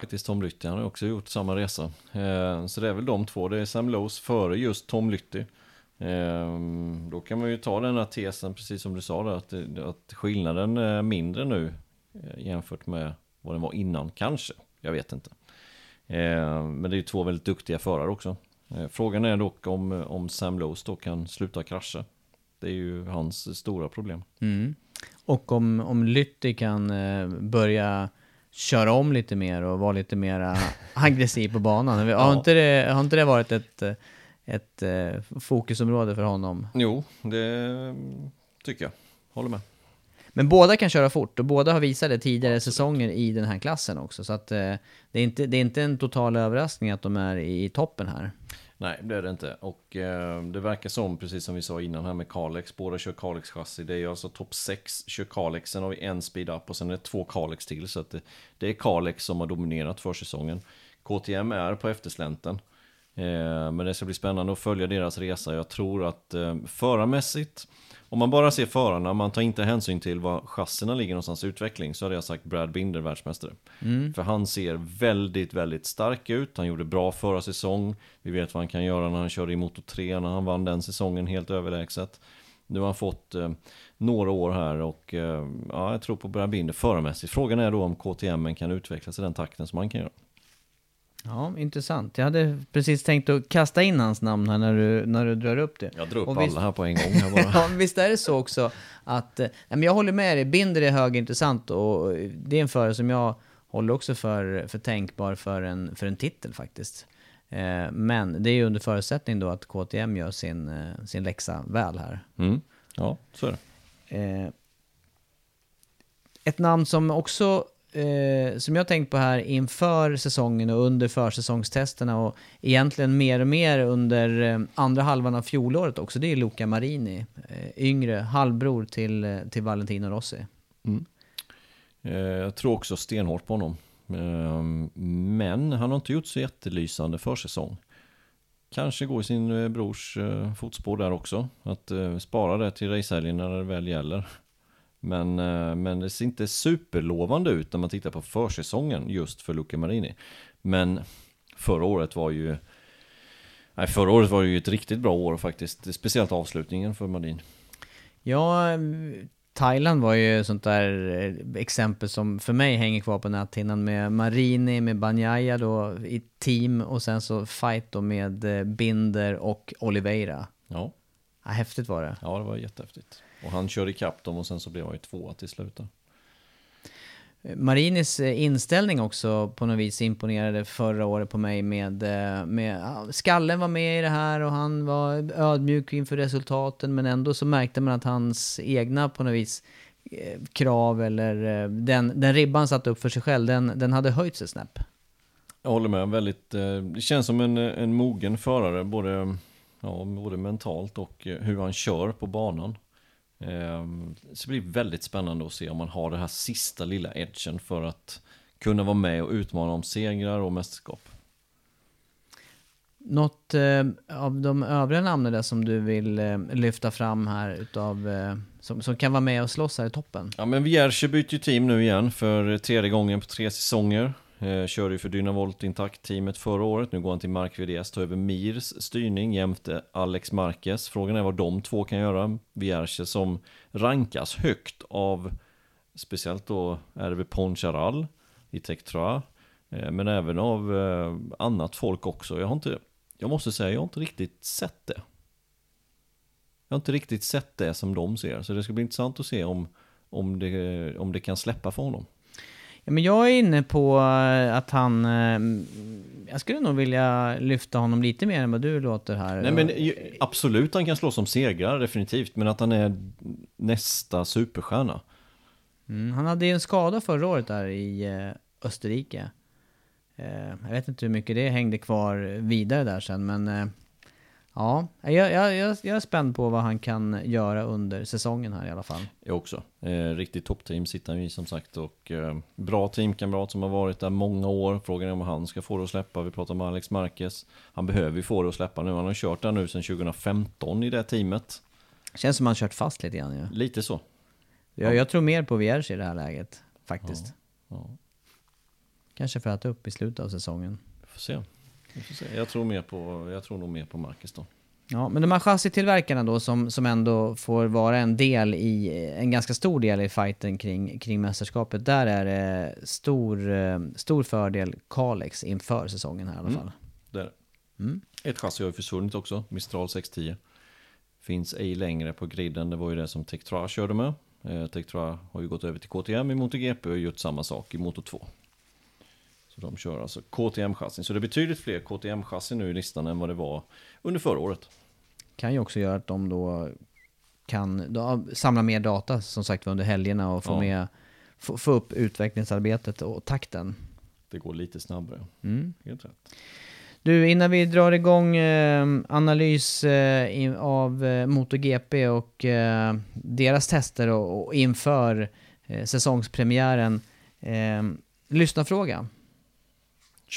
Faktiskt Tom Lytty, han har också gjort samma resa. Eh, så det är väl de två, det är Sam Lowes före just Tom Lytty. Eh, då kan man ju ta den här tesen, precis som du sa där, att, att skillnaden är mindre nu eh, jämfört med vad den var innan, kanske. Jag vet inte. Eh, men det är ju två väldigt duktiga förare också. Eh, frågan är dock om, om Sam Lowes då kan sluta krascha. Det är ju hans stora problem. Mm. Och om, om Lytti kan eh, börja köra om lite mer och vara lite mer aggressiv på banan. Har, Ja. inte det, har inte det varit ett, ett eh, fokusområde för honom? Jo, det tycker jag. Håller med. Men båda kan köra fort och båda har visat det tidigare säsonger i den här klassen också. Så att eh, det, är inte, det är inte en total överraskning att de är i toppen här. Nej, det är det inte. Och eh, det verkar som, precis som vi sa innan här med Kalex, båda kör Kalex chassi. Det är alltså topp 6 kör Kalex, sen har vi en speed up och sen är det två Kalex till. Så att det, det är Kalex som har dominerat försäsongen. KTM är på efterslänten. Eh, men det ska bli spännande att följa deras resa. Jag tror att eh, förarmässigt, om man bara ser förarna, man tar inte hänsyn till var chassierna ligger någonstans i utveckling, så hade jag sagt Brad Binder världsmästare. För han ser väldigt, väldigt stark ut. Han gjorde bra förra säsong. Vi vet vad han kan göra när han körde i Moto 3, när han vann den säsongen helt överlägset. Nu har han fått eh, några år här och eh, ja, jag tror på Brad Binder förarmässigt. Frågan är då om KTM kan utvecklas i den takten som han kan göra. Ja, intressant. Jag hade precis tänkt att kasta in hans namn här när du, när du drar upp det. Jag drar upp Och alla visst- här på en gång. Här bara. ja, visst är det så också att, eh, nej, men jag håller med dig, Binder är högintressant och det är en förare som jag håller också för, för tänkbar för en, för en titel faktiskt. Eh, men det är ju under förutsättning då att KTM gör sin, eh, sin läxa väl här. Mm. Ja, så är det. Eh, ett namn som också, eh, som jag tänkt på här inför säsongen och under försäsongstesterna och egentligen mer och mer under eh, andra halvan av fjolåret också, det är Luca Marini. Eh, yngre, halvbror till, eh, till Valentino Rossi. Mm. Eh, Jag tror också stenhårt på honom. Eh, men han har inte gjort så jättelysande försäsong. Kanske gå i sin eh, brors fotspår där också. Att spara det till racehelgen när det väl gäller. Men, eh, men det ser inte superlovande ut när man tittar på försäsongen just för Luca Marini. Men förra året var ju... Nej, förra året var ju ett riktigt bra år faktiskt. Speciellt avslutningen för Marin. Ja, eh, Thailand var ju sånt där eh, exempel som för mig hänger kvar på näthinnan med Marini, med Banyaya då i team och sen så fight då med Binder och Oliveira. Ja, Ja, häftigt var det. ja det var jättehäftigt. Och han körde ikapp dem och sen så blev han ju tvåa till slut. Marinis eh, inställning också på något vis imponerade förra året på mig med, eh, med skallen var med i det här och han var ödmjuk inför resultaten men ändå så märkte man att hans egna på något vis eh, krav eller den, den ribban satt upp för sig själv, den, den hade höjts ett snäpp. Jag håller med, väldigt, det känns som en, en mogen förare både, ja, både mentalt och hur han kör på banan. Eh, Så det blir väldigt spännande att se om man har det här sista lilla edgen för att kunna vara med och utmana om segrar och mästerskap. Något eh, av de övriga namnen där som du vill eh, lyfta fram här utav, eh, som, som kan vara med och slåss här i toppen? Ja men Vierge byter ju team nu igen för tredje gången på tre säsonger. Eh, körde ju för Dynavolt Intakt-teamet förra året. Nu går han till Mark VDS, tar över Mirs styrning jämte Alex Marquez. Frågan är vad de två kan göra. Vierge som rankas högt av speciellt då RV Poncharal i Tektra. Eh, men även av eh, annat folk också. Jag har inte, jag måste säga, jag har inte riktigt sett det. Jag har inte riktigt sett det som de ser. Så det ska bli intressant att se om, om, det, om det kan släppa för honom. Ja, men jag är inne på eh, att han... eh, Jag skulle nog vilja lyfta honom lite mer än vad du låter här. Nej men ju- absolut han kan slå som segrar definitivt. Men att han är nästa superstjärna. Mm, han hade ju en skada förra året där i eh, Österrike. Eh, jag vet inte hur mycket det hängde kvar vidare där sen, men... Ja, jag, jag, jag, jag är spänd på vad han kan göra under säsongen här i alla fall. Jag också. Eh, riktigt toppteam sitter han i som sagt. Och eh, bra teamkamrat som har varit där många år. Frågan är om han ska få det att släppa. Vi pratar om Alex Marquez. Han behöver ju få det att släppa nu. Han har kört där nu sedan 2015 i det teamet. Känns som han kört fast lite grann ju. Lite så. Jag, jag tror mer på Vierge i det här läget, faktiskt. Ja. Kanske för att upp i slutet av säsongen. Vi får se. Se. Jag tror mer på, jag tror nog mer på Marcus då. Ja, men de här chassitillverkarna då som, som ändå får vara en del i, en ganska stor del i fighten kring, kring mästerskapet. Där är det stor, eh, stor fördel Kalex inför säsongen här i alla Mm. fall. Det är det. Mm. Ett chassi har ju försvunnit också, Mistral 610. Finns ej längre på griden, det var ju det som Tektra körde med. Eh, Tektra har ju gått över till KTM i MotoGP och gjort samma sak i Moto 2. Så de kör alltså KTM-chassin. Så det är betydligt fler KTM-chassin nu i listan än vad det var under förra året. Kan ju också göra att de då kan då, samla mer data som sagt under helgerna och få, Ja. med, få, få upp utvecklingsarbetet och takten. Det går lite snabbare. Mm. Helt rätt. Du, innan vi drar igång eh, analys eh, av eh, MotoGP och eh, deras tester och, och inför eh, säsongspremiären. Eh, lyssnarfråga.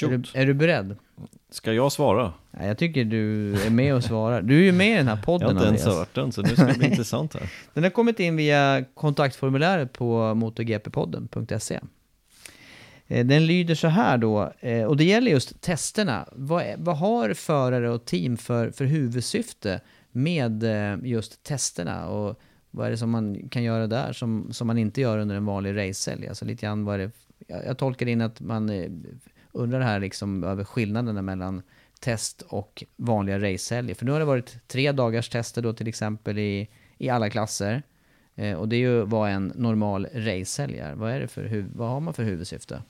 Är du, är du beredd? Ska jag svara? Ja, jag tycker du är med och svarar. Du är ju med i den här Jag podden har inte ens Andreas. hört den, så nu ska det bli intressant här. Den har kommit in via kontaktformuläret på motorgppodden.se. Eh, Den lyder så här då, eh, och det gäller just testerna. Vad, är, vad har förare och team för, för huvudsyfte med eh, just testerna? Och vad är det som man kan göra där som, som man inte gör under en vanlig racehelg? Alltså lite grann vad är det, jag, jag tolkar in att man undrar här liksom över skillnaderna mellan test och vanliga racehelger. För nu har det varit tre dagars tester då till exempel i, i alla klasser. Eh, och det är ju vad en normal racehelg är. Vad, är det för, vad har man för huvudsyfte?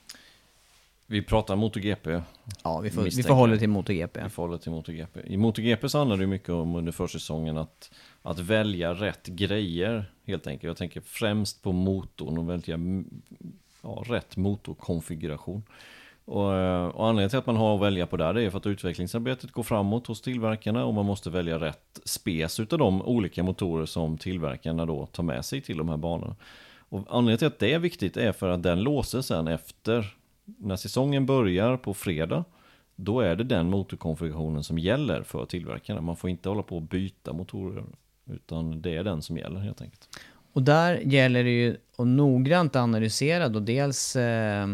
Vi pratar MotoGP. Ja, vi får, vi får hålla till MotoGP. Vi får hålla till MotoGP. I MotoGP så handlar det mycket om under försäsongen att, att välja rätt grejer helt enkelt. Jag tänker främst på motorn och välja ja, rätt motorkonfiguration. Och, eh, och anledningen till att man har att välja på där det är för att utvecklingsarbetet går framåt hos tillverkarna och man måste välja rätt spes utav de olika motorer som tillverkarna då tar med sig till de här banorna. Och anledningen till att det är viktigt är för att den låser sen efter när säsongen börjar på fredag då är det den motorkonfigurationen som gäller för tillverkarna. Man får inte hålla på och byta motorer utan det är den som gäller helt enkelt. Och där gäller det ju att noggrant analysera då dels eh,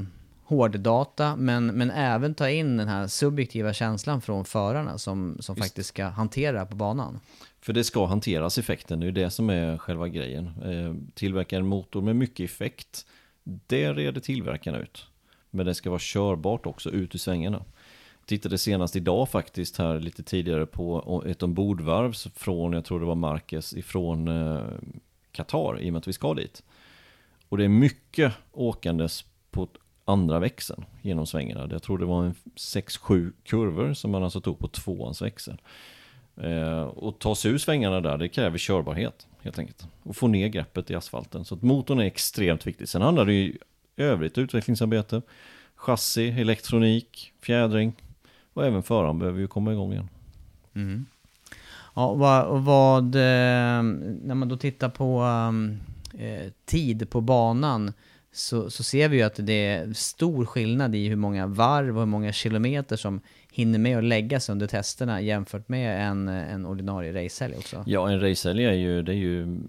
hårddata men, men även ta in den här subjektiva känslan från förarna som, som faktiskt ska hantera på banan. För det ska hanteras effekten, det är det som är själva grejen. Eh, tillverka en motor med mycket effekt, det reder tillverkarna ut. Men det ska vara körbart också ut ur svängarna. Tittade senast idag faktiskt här lite tidigare på ett ombordvarv från, jag tror det var Marquez, ifrån eh, Qatar i och med att vi ska dit. Och det är mycket åkandes på andra växeln genom svängarna. Jag tror det var en 6-7 kurvor som man alltså tog på tvåans växel. Eh, och ta sig ur svängarna där, det kräver körbarhet helt enkelt. Och få ner greppet i asfalten. Så att motorn är extremt viktig. Sen handlar det ju i övrigt utvecklingsarbete. Chassi, elektronik, fjädring. Och även föraren behöver ju komma igång igen. Mm. Ja, och vad, vad eh, när man då tittar på eh, tid på banan så, så ser vi ju att det är stor skillnad i hur många varv och hur många kilometer som hinner med att läggas under testerna jämfört med en, en ordinarie racehelg också. Ja, en racehelg är ju, det är ju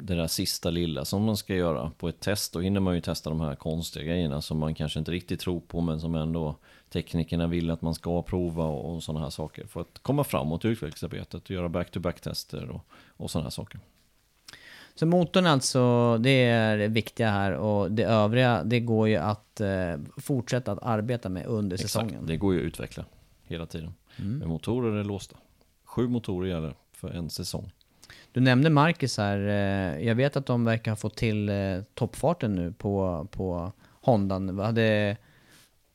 det där sista lilla som man ska göra på ett test. Då hinner man ju testa de här konstiga grejerna som man kanske inte riktigt tror på men som ändå teknikerna vill att man ska prova och, och sådana här saker. För att komma framåt i utvecklingsarbetet och göra back-to-back-tester och, och sådana här saker. Så motorn alltså, det är det viktiga här och det övriga, det går ju att eh, fortsätta att arbeta med under säsongen. Exakt, det går ju att utveckla hela tiden. Men motorer är låsta. Sju motorer gäller för en säsong. Du nämnde Marcus här, eh, jag vet att de verkar ha fått till eh, toppfarten nu på, på Hondan. Vi hade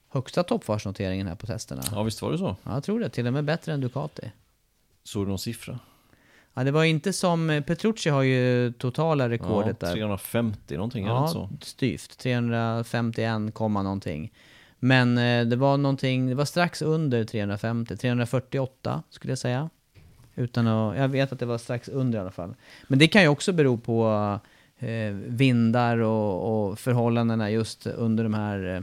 högsta toppfartsnoteringen här på testerna. Ja, visst var det så? Ja, jag tror det. Till och med bättre än Ducati. Såg du någon siffra? Ja, det var inte som... eh, Petrucci har ju totala rekordet ja, där. 350 någonting, är det Ja, så? styvt. 351, komma någonting. Men eh, det var någonting, det var strax under 350, 348 skulle jag säga. Utan att, jag vet att det var strax under i alla fall. Men det kan ju också bero på eh, vindar och, och förhållandena just under de här eh,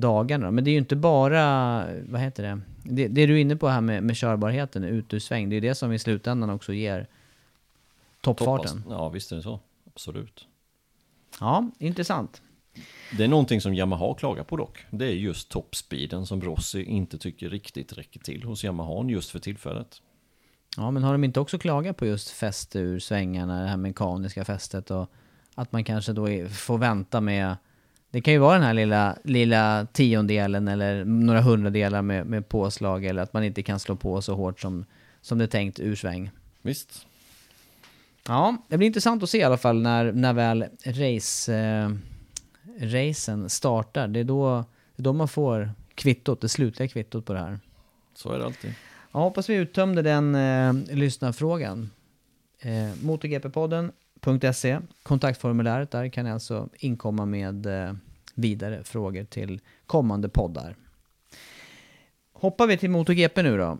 dagarna. Men det är ju inte bara, vad heter det, det, det du är inne på här med, med körbarheten ut ur sväng, det är ju det som i slutändan också ger toppfarten. Toppas. Ja, visst är det så. Absolut. Ja, intressant. Det är någonting som Yamaha klagar på dock. Det är just toppspeeden som Rossi inte tycker riktigt räcker till hos Yamaha just för tillfället. Ja, men har de inte också klagat på just fäste ur svängarna, det här mekaniska fästet och att man kanske då får vänta med det kan ju vara den här lilla, lilla tiondelen eller några hundradelar med, med påslag eller att man inte kan slå på så hårt som, som det är tänkt ur sväng. Visst? Ja, det blir intressant att se i alla fall när, när väl race, eh, racen startar. Det är, då, det är då man får kvittot, det slutliga kvittot på det här. Så är det alltid. Jag hoppas vi uttömde den eh, lyssnarfrågan. Eh, MotoGP-podden.se Kontaktformuläret där kan ni alltså inkomma med eh, vidare frågor till kommande poddar. Hoppar vi till MotoGP nu då,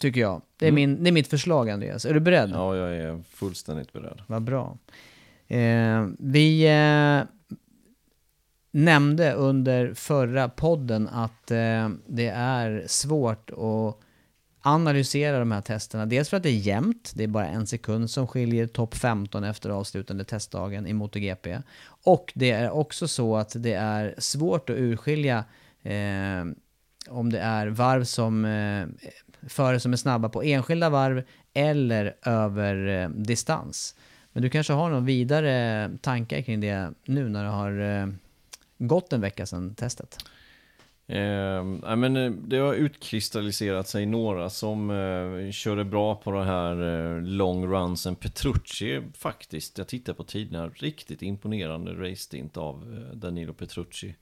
tycker jag. Det är, min, det är mitt förslag Andreas. Är du beredd? Ja, jag är fullständigt beredd. Vad bra. Eh, vi, eh, nämnde under förra podden att eh, det är svårt att analysera de här testerna. Dels för att det är jämnt, det är bara en sekund som skiljer topp 15 efter avslutande testdagen i MotoGP. Och det är också så att det är svårt att urskilja eh, om det är varv som eh, förare som är snabba på enskilda varv eller över eh, distans. Men du kanske har några vidare tankar kring det nu när det har eh, gått en vecka sedan testet? Eh, men eh, det har utkristalliserat sig några som eh, körde bra på den här eh, long runsen. Petrucci faktiskt, jag tittar på tiderna, riktigt imponerande race-stint av eh, Danilo Petrucci.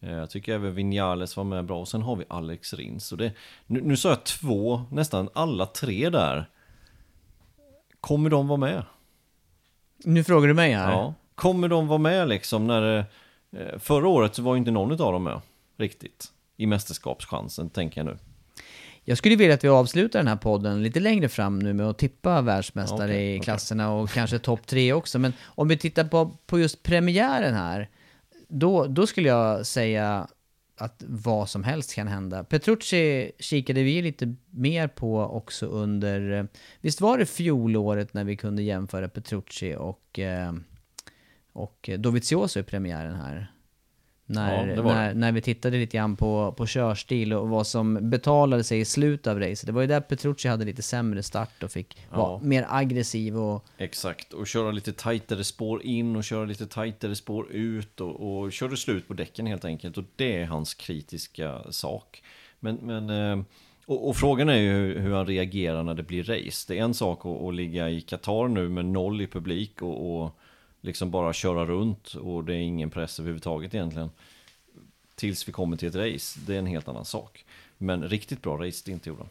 Eh, jag tycker även Vinales var med bra och sen har vi Alex Rins. Och det, nu, nu sa jag två, nästan alla tre där. Kommer de vara med? Nu frågar du mig här. Ja. Kommer de vara med liksom när eh, Förra året så var inte någon av dem med riktigt i mästerskapschansen, tänker jag nu. Jag skulle vilja att vi avslutar den här podden lite längre fram nu med att tippa världsmästare Okej, i klasserna och kanske topp tre också. Men om vi tittar på, på just premiären här, då, då skulle jag säga att vad som helst kan hända. Petrucci kikade vi lite mer på också under, visst var det fjolåret när vi kunde jämföra Petrucci och, eh, och Dovizioso i premiären här? När, Ja, när, när vi tittade lite grann på, på körstil och vad som betalade sig i slutet av racet. Det var ju där Petrucci hade lite sämre start och fick Ja. vara mer aggressiv och Exakt, och köra lite tajtare spår in och köra lite tajtare spår ut och, och körde slut på däcken helt enkelt. Och det är hans kritiska sak. Men, men eh, och, och frågan är ju hur, hur han reagerar när det blir race. Det är en sak att, att ligga i Qatar nu med noll i publik och, och liksom bara köra runt och det är ingen press överhuvudtaget egentligen. Tills vi kommer till ett race, det är en helt annan sak. Men riktigt bra race, det inte gjorde han.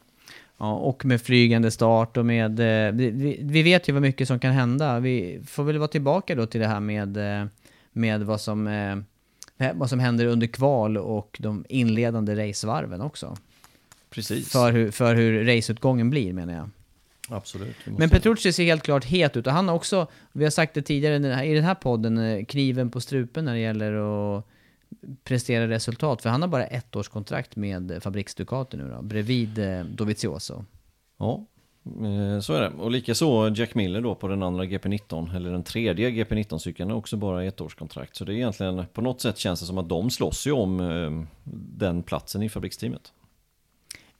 Ja, och med flygande start och med... eh, Vi, vi, vi vet ju vad mycket som kan hända. Vi får väl vara tillbaka då till det här med, eh, med vad, som, eh, vad som händer under kval och de inledande racevarven också. Precis. För hur, för hur raceutgången blir menar jag. Absolut. Men Petrucci ser helt klart het ut och han har också, vi har sagt det tidigare i den här- podden, eh, kniven på strupen när det gäller att prestera resultat. För han har bara ett års kontrakt med Fabriks Ducati nu då, bredvid eh, Dovizioso. Ja, eh, så är det. Och likaså Jack Miller då på den andra GP19, eller den tredje GP19-cykeln, är också bara ett års kontrakt. Så det är egentligen, på något sätt känns det som att de slåss ju om den platsen i fabriksteamet.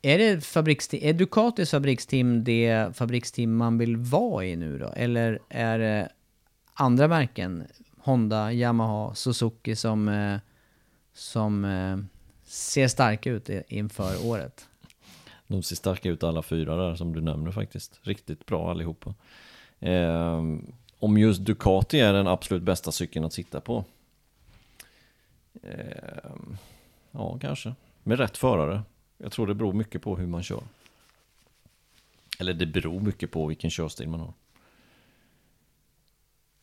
Är, det fabriksteam, är Ducatis fabriksteam det fabriksteam man vill vara i nu då? Eller är det andra märken, Honda, Yamaha, Suzuki som, eh, som eh, ser starka ut inför året? De ser starka ut alla fyra där som du nämner faktiskt. Riktigt bra allihopa. Eh, om just Ducati är den absolut bästa cykeln att sitta på? Eh, ja, kanske. Med rätt förare. Jag tror det beror mycket på hur man kör. Eller det beror mycket på vilken körstil man har.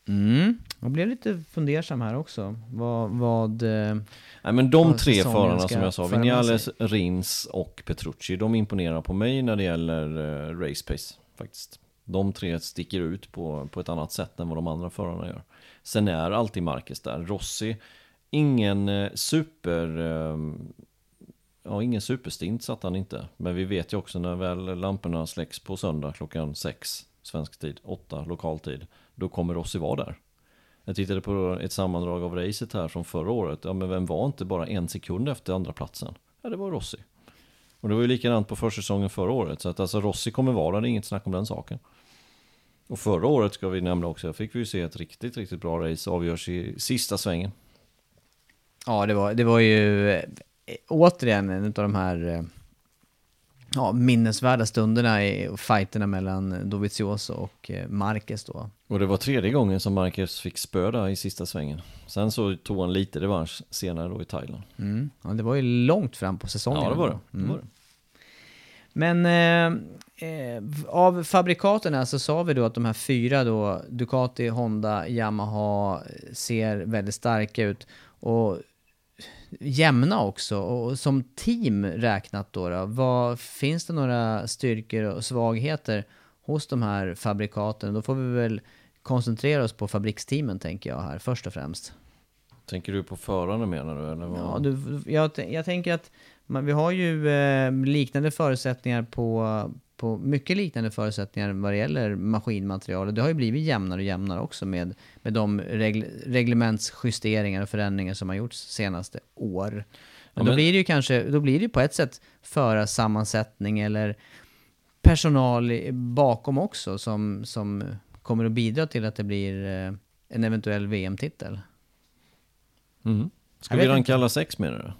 Mm. Jag blev lite fundersam här också. Vad... vad eh, Nej men de tre förarna som jag sa, Vinales. Rins och Petrucci, de imponerar på mig när det gäller eh, race pace faktiskt. De tre sticker ut på, på ett annat sätt än vad de andra förarna gör. Sen är alltid Marquez där. Rossi, ingen eh, super... Eh, ja, ingen superstint satt han inte. Men vi vet ju också när väl lamporna släcks på söndag klockan sex svensk tid, åtta lokal tid, då kommer Rossi vara där. Jag tittade på ett sammandrag av racet här från förra året. Ja, men vem var inte bara en sekund efter andra platsen? Ja, det var Rossi. Och det var ju likadant på försäsongen förra året. Så att alltså Rossi kommer vara där, det är inget snack om den saken. Och förra året ska vi nämna också, fick vi ju se ett riktigt, riktigt bra race avgörs i sista svängen. Ja, det var, det var ju återigen en av de här eh, ja, minnesvärda stunderna i fighterna mellan Dovizioso och eh, Marquez då. Och det var tredje gången som Marquez fick spö där i sista svängen. Sen så tog han lite revansch senare då i Thailand. Mm. Ja, det var ju långt fram på säsongen. Ja, det var det. ändå. det, var det. Men eh, eh, av fabrikaterna så sa vi då att de här fyra då, Ducati, Honda, Yamaha, ser väldigt starka ut. Och jämna också. Och som team räknat då, då vad, finns det några styrkor och svagheter hos de här fabrikaten? Då får vi väl koncentrera oss på fabriksteamen tänker jag här först och främst. Tänker du på förarna menar du? Eller vad? Ja, du, jag, jag tänker att man, vi har ju eh, liknande förutsättningar på, på mycket liknande förutsättningar vad det gäller maskinmaterial. Det har ju blivit jämnare och jämnare också med, med de regl, reglementsjusteringar och förändringar som har gjorts senaste år. Men, Ja, då blir det ju kanske, då blir det ju på ett sätt förarsammansättning eller personal bakom också som, som kommer att bidra till att det blir eh, en eventuell VM-titel. Mm. Ska vi ranka alla sex menar du?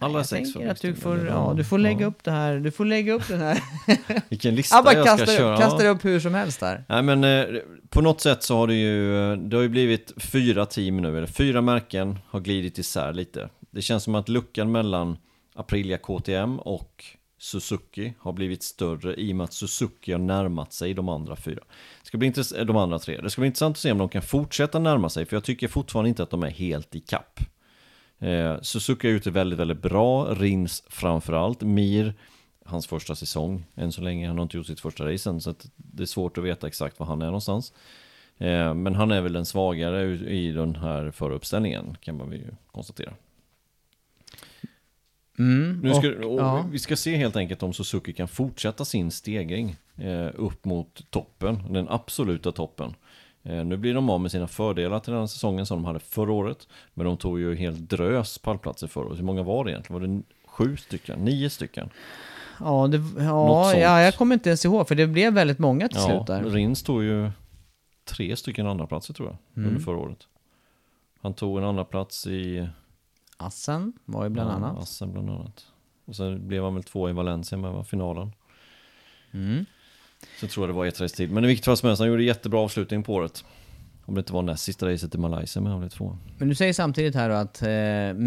Alla jag sex tänker att du får, ja, du får lägga upp det här, du får lägga upp den här. Vilken lista Jag bara jag ska kastar, köra. kastar Ja. upp hur som helst där. Nej men eh, på något sätt så har det ju, det har ju blivit fyra team nu, eller fyra märken har glidit isär lite. Det känns som att luckan mellan Aprilia KTM och Suzuki har blivit större i och med att Suzuki har närmat sig de andra fyra. Det ska bli intress- eh, de andra tre. Det ska bli intressant att se om de kan fortsätta närma sig, för jag tycker fortfarande inte att de är helt i kapp. Eh, Suzuki gjort det väldigt, väldigt bra, Rins framförallt, Mir, hans första säsong än så länge, han har inte gjort sitt första race än, så det är svårt att veta exakt var han är någonstans. Eh, men han är väl den svagare i i den här föruppställningen, kan man ju konstatera. Mm, Nu ska, och, och ja. Vi ska se helt enkelt om Suzuki kan fortsätta sin stegring eh, upp mot toppen, den absoluta toppen. Eh, nu blir de av med sina fördelar till den här säsongen som de hade förra året. Men de tog ju helt drös pallplatser förra året. Hur många var det egentligen? Var det sju stycken? Nio stycken? Ja, det, ja, ja, jag kommer inte ens ihåg, för det blev väldigt många till slut där. Rins tog ju tre stycken andra platser tror jag, Mm. under förra året. Han tog en andra plats i Assen var ju bland ja, annat. Assen bland annat. Och sen blev han väl två i Valencia med va, finalen. Mm. Så tror jag det var ett race till. Men i vilket fall som helst, han gjorde jättebra avslutning på året. Om det inte var näst sista racet i Malaysia, men han blev två. Men du säger samtidigt här då att eh,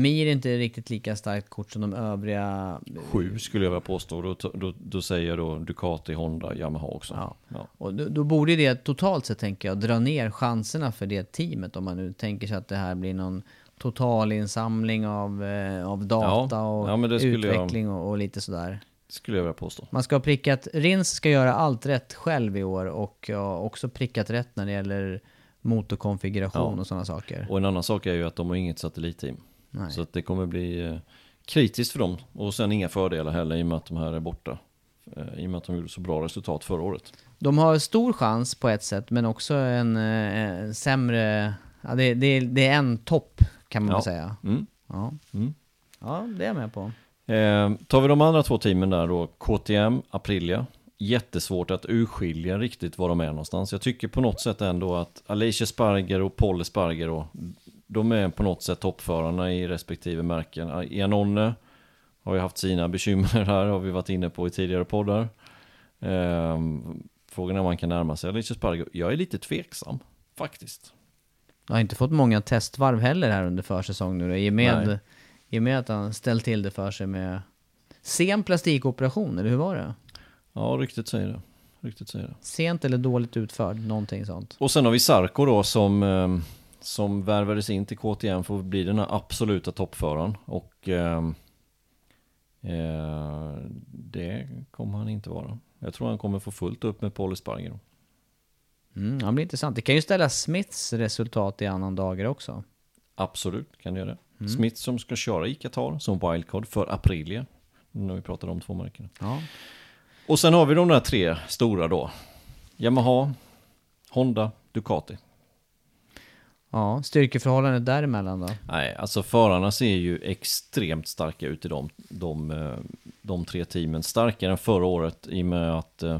Mir inte är riktigt lika starkt kort som de övriga. Sju skulle jag vilja påstå. Då, då, då säger jag då Ducati, Honda, Yamaha också. Ja. Ja. Och då, då borde det totalt sett, tänker jag, dra ner chanserna för det teamet. Om man nu tänker sig att det här blir någon totalinsamling av, eh, av data Ja. och Ja, skulle jag- utveckling och, och lite sådär. Skulle jag vilja påstå. Man ska ha prickat, Rins ska göra allt rätt själv i år och också prickat rätt när det gäller motorkonfiguration Ja. och sådana saker. Och en annan sak är ju att de har inget satellitteam. Nej. Så att det kommer bli eh, kritiskt för dem. Och sen inga fördelar heller i och med att de här är borta. Eh, I och med att de gjorde så bra resultat förra året. De har stor chans på ett sätt, men också en, eh, en sämre... Ja, det, det, det är en topp, kan man Ja. säga. Mm. Ja. Mm. ja, det är jag med på. Eh, tar vi de andra två teamen där då, KTM, Aprilia. Jättesvårt att urskilja riktigt var de är någonstans. Jag tycker på något sätt ändå att Alicia Sparger och Paul Sparger och de är på något sätt toppförarna i respektive märken. Ianone har ju haft sina bekymmer här, har vi varit inne på i tidigare poddar. Eh, frågan är om man kan närma sig Alicia Sparger. Jag är lite tveksam, faktiskt. Jag har inte fått många testvarv heller här under försäsong nu då, i och med, Nej. I och med att han ställt till det för sig med sen plastikoperation, eller hur var det? Ja, ryktet säger det. Ryktet säger det. Sent eller dåligt utförd, någonting sånt. Och sen har vi Sarko då som, eh, som värvades in till KTM för att bli den här absoluta toppföraren. Och eh, eh, det kommer han inte vara. Jag tror han kommer få fullt upp med Paul Sparger. då. Mm, det blir intressant. Det kan ju ställa Smiths resultat i annan dagar också. Absolut kan det göra det. Smith som ska köra i Qatar som wildcard för Aprilia. När vi pratar om två märken. Ja. Och sen har vi de där tre stora då. Yamaha, Honda, Ducati. ja, styrkeförhållandet däremellan då? Nej, alltså förarna ser ju extremt starka ut i de, de, eh, de tre teamen. Starkare än förra året i och med att, eh,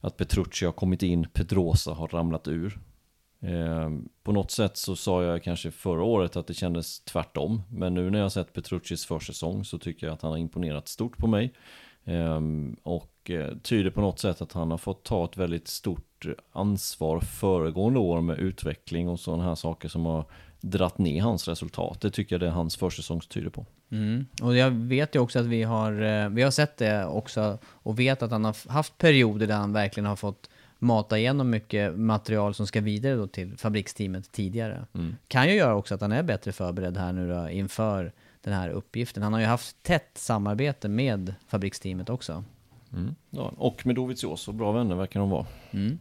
att Petrucci har kommit in, Pedrosa har ramlat ur. Eh, på något sätt så sa jag kanske förra året att det kändes tvärtom. Men nu när jag har sett Petruccis försäsong så tycker jag att han har imponerat stort på mig. Ehm, och eh, tyder på något sätt att han har fått ta ett väldigt stort ansvar föregående år med utveckling och sådana här saker som har dratt ner hans resultat. Det tycker jag det är hans försäsong tyder på. Mm. Och jag vet ju också att vi har, eh, vi har sett det också och vet att han har haft perioder där han verkligen har fått mata igenom mycket material som ska vidare då till fabriksteamet tidigare. Kan ju göra också att han är bättre förberedd här nu då inför den här uppgiften. Han har ju haft tätt samarbete med fabriksteamet också. Ja, och med Dovizioso, bra vänner verkar de vara. Mm.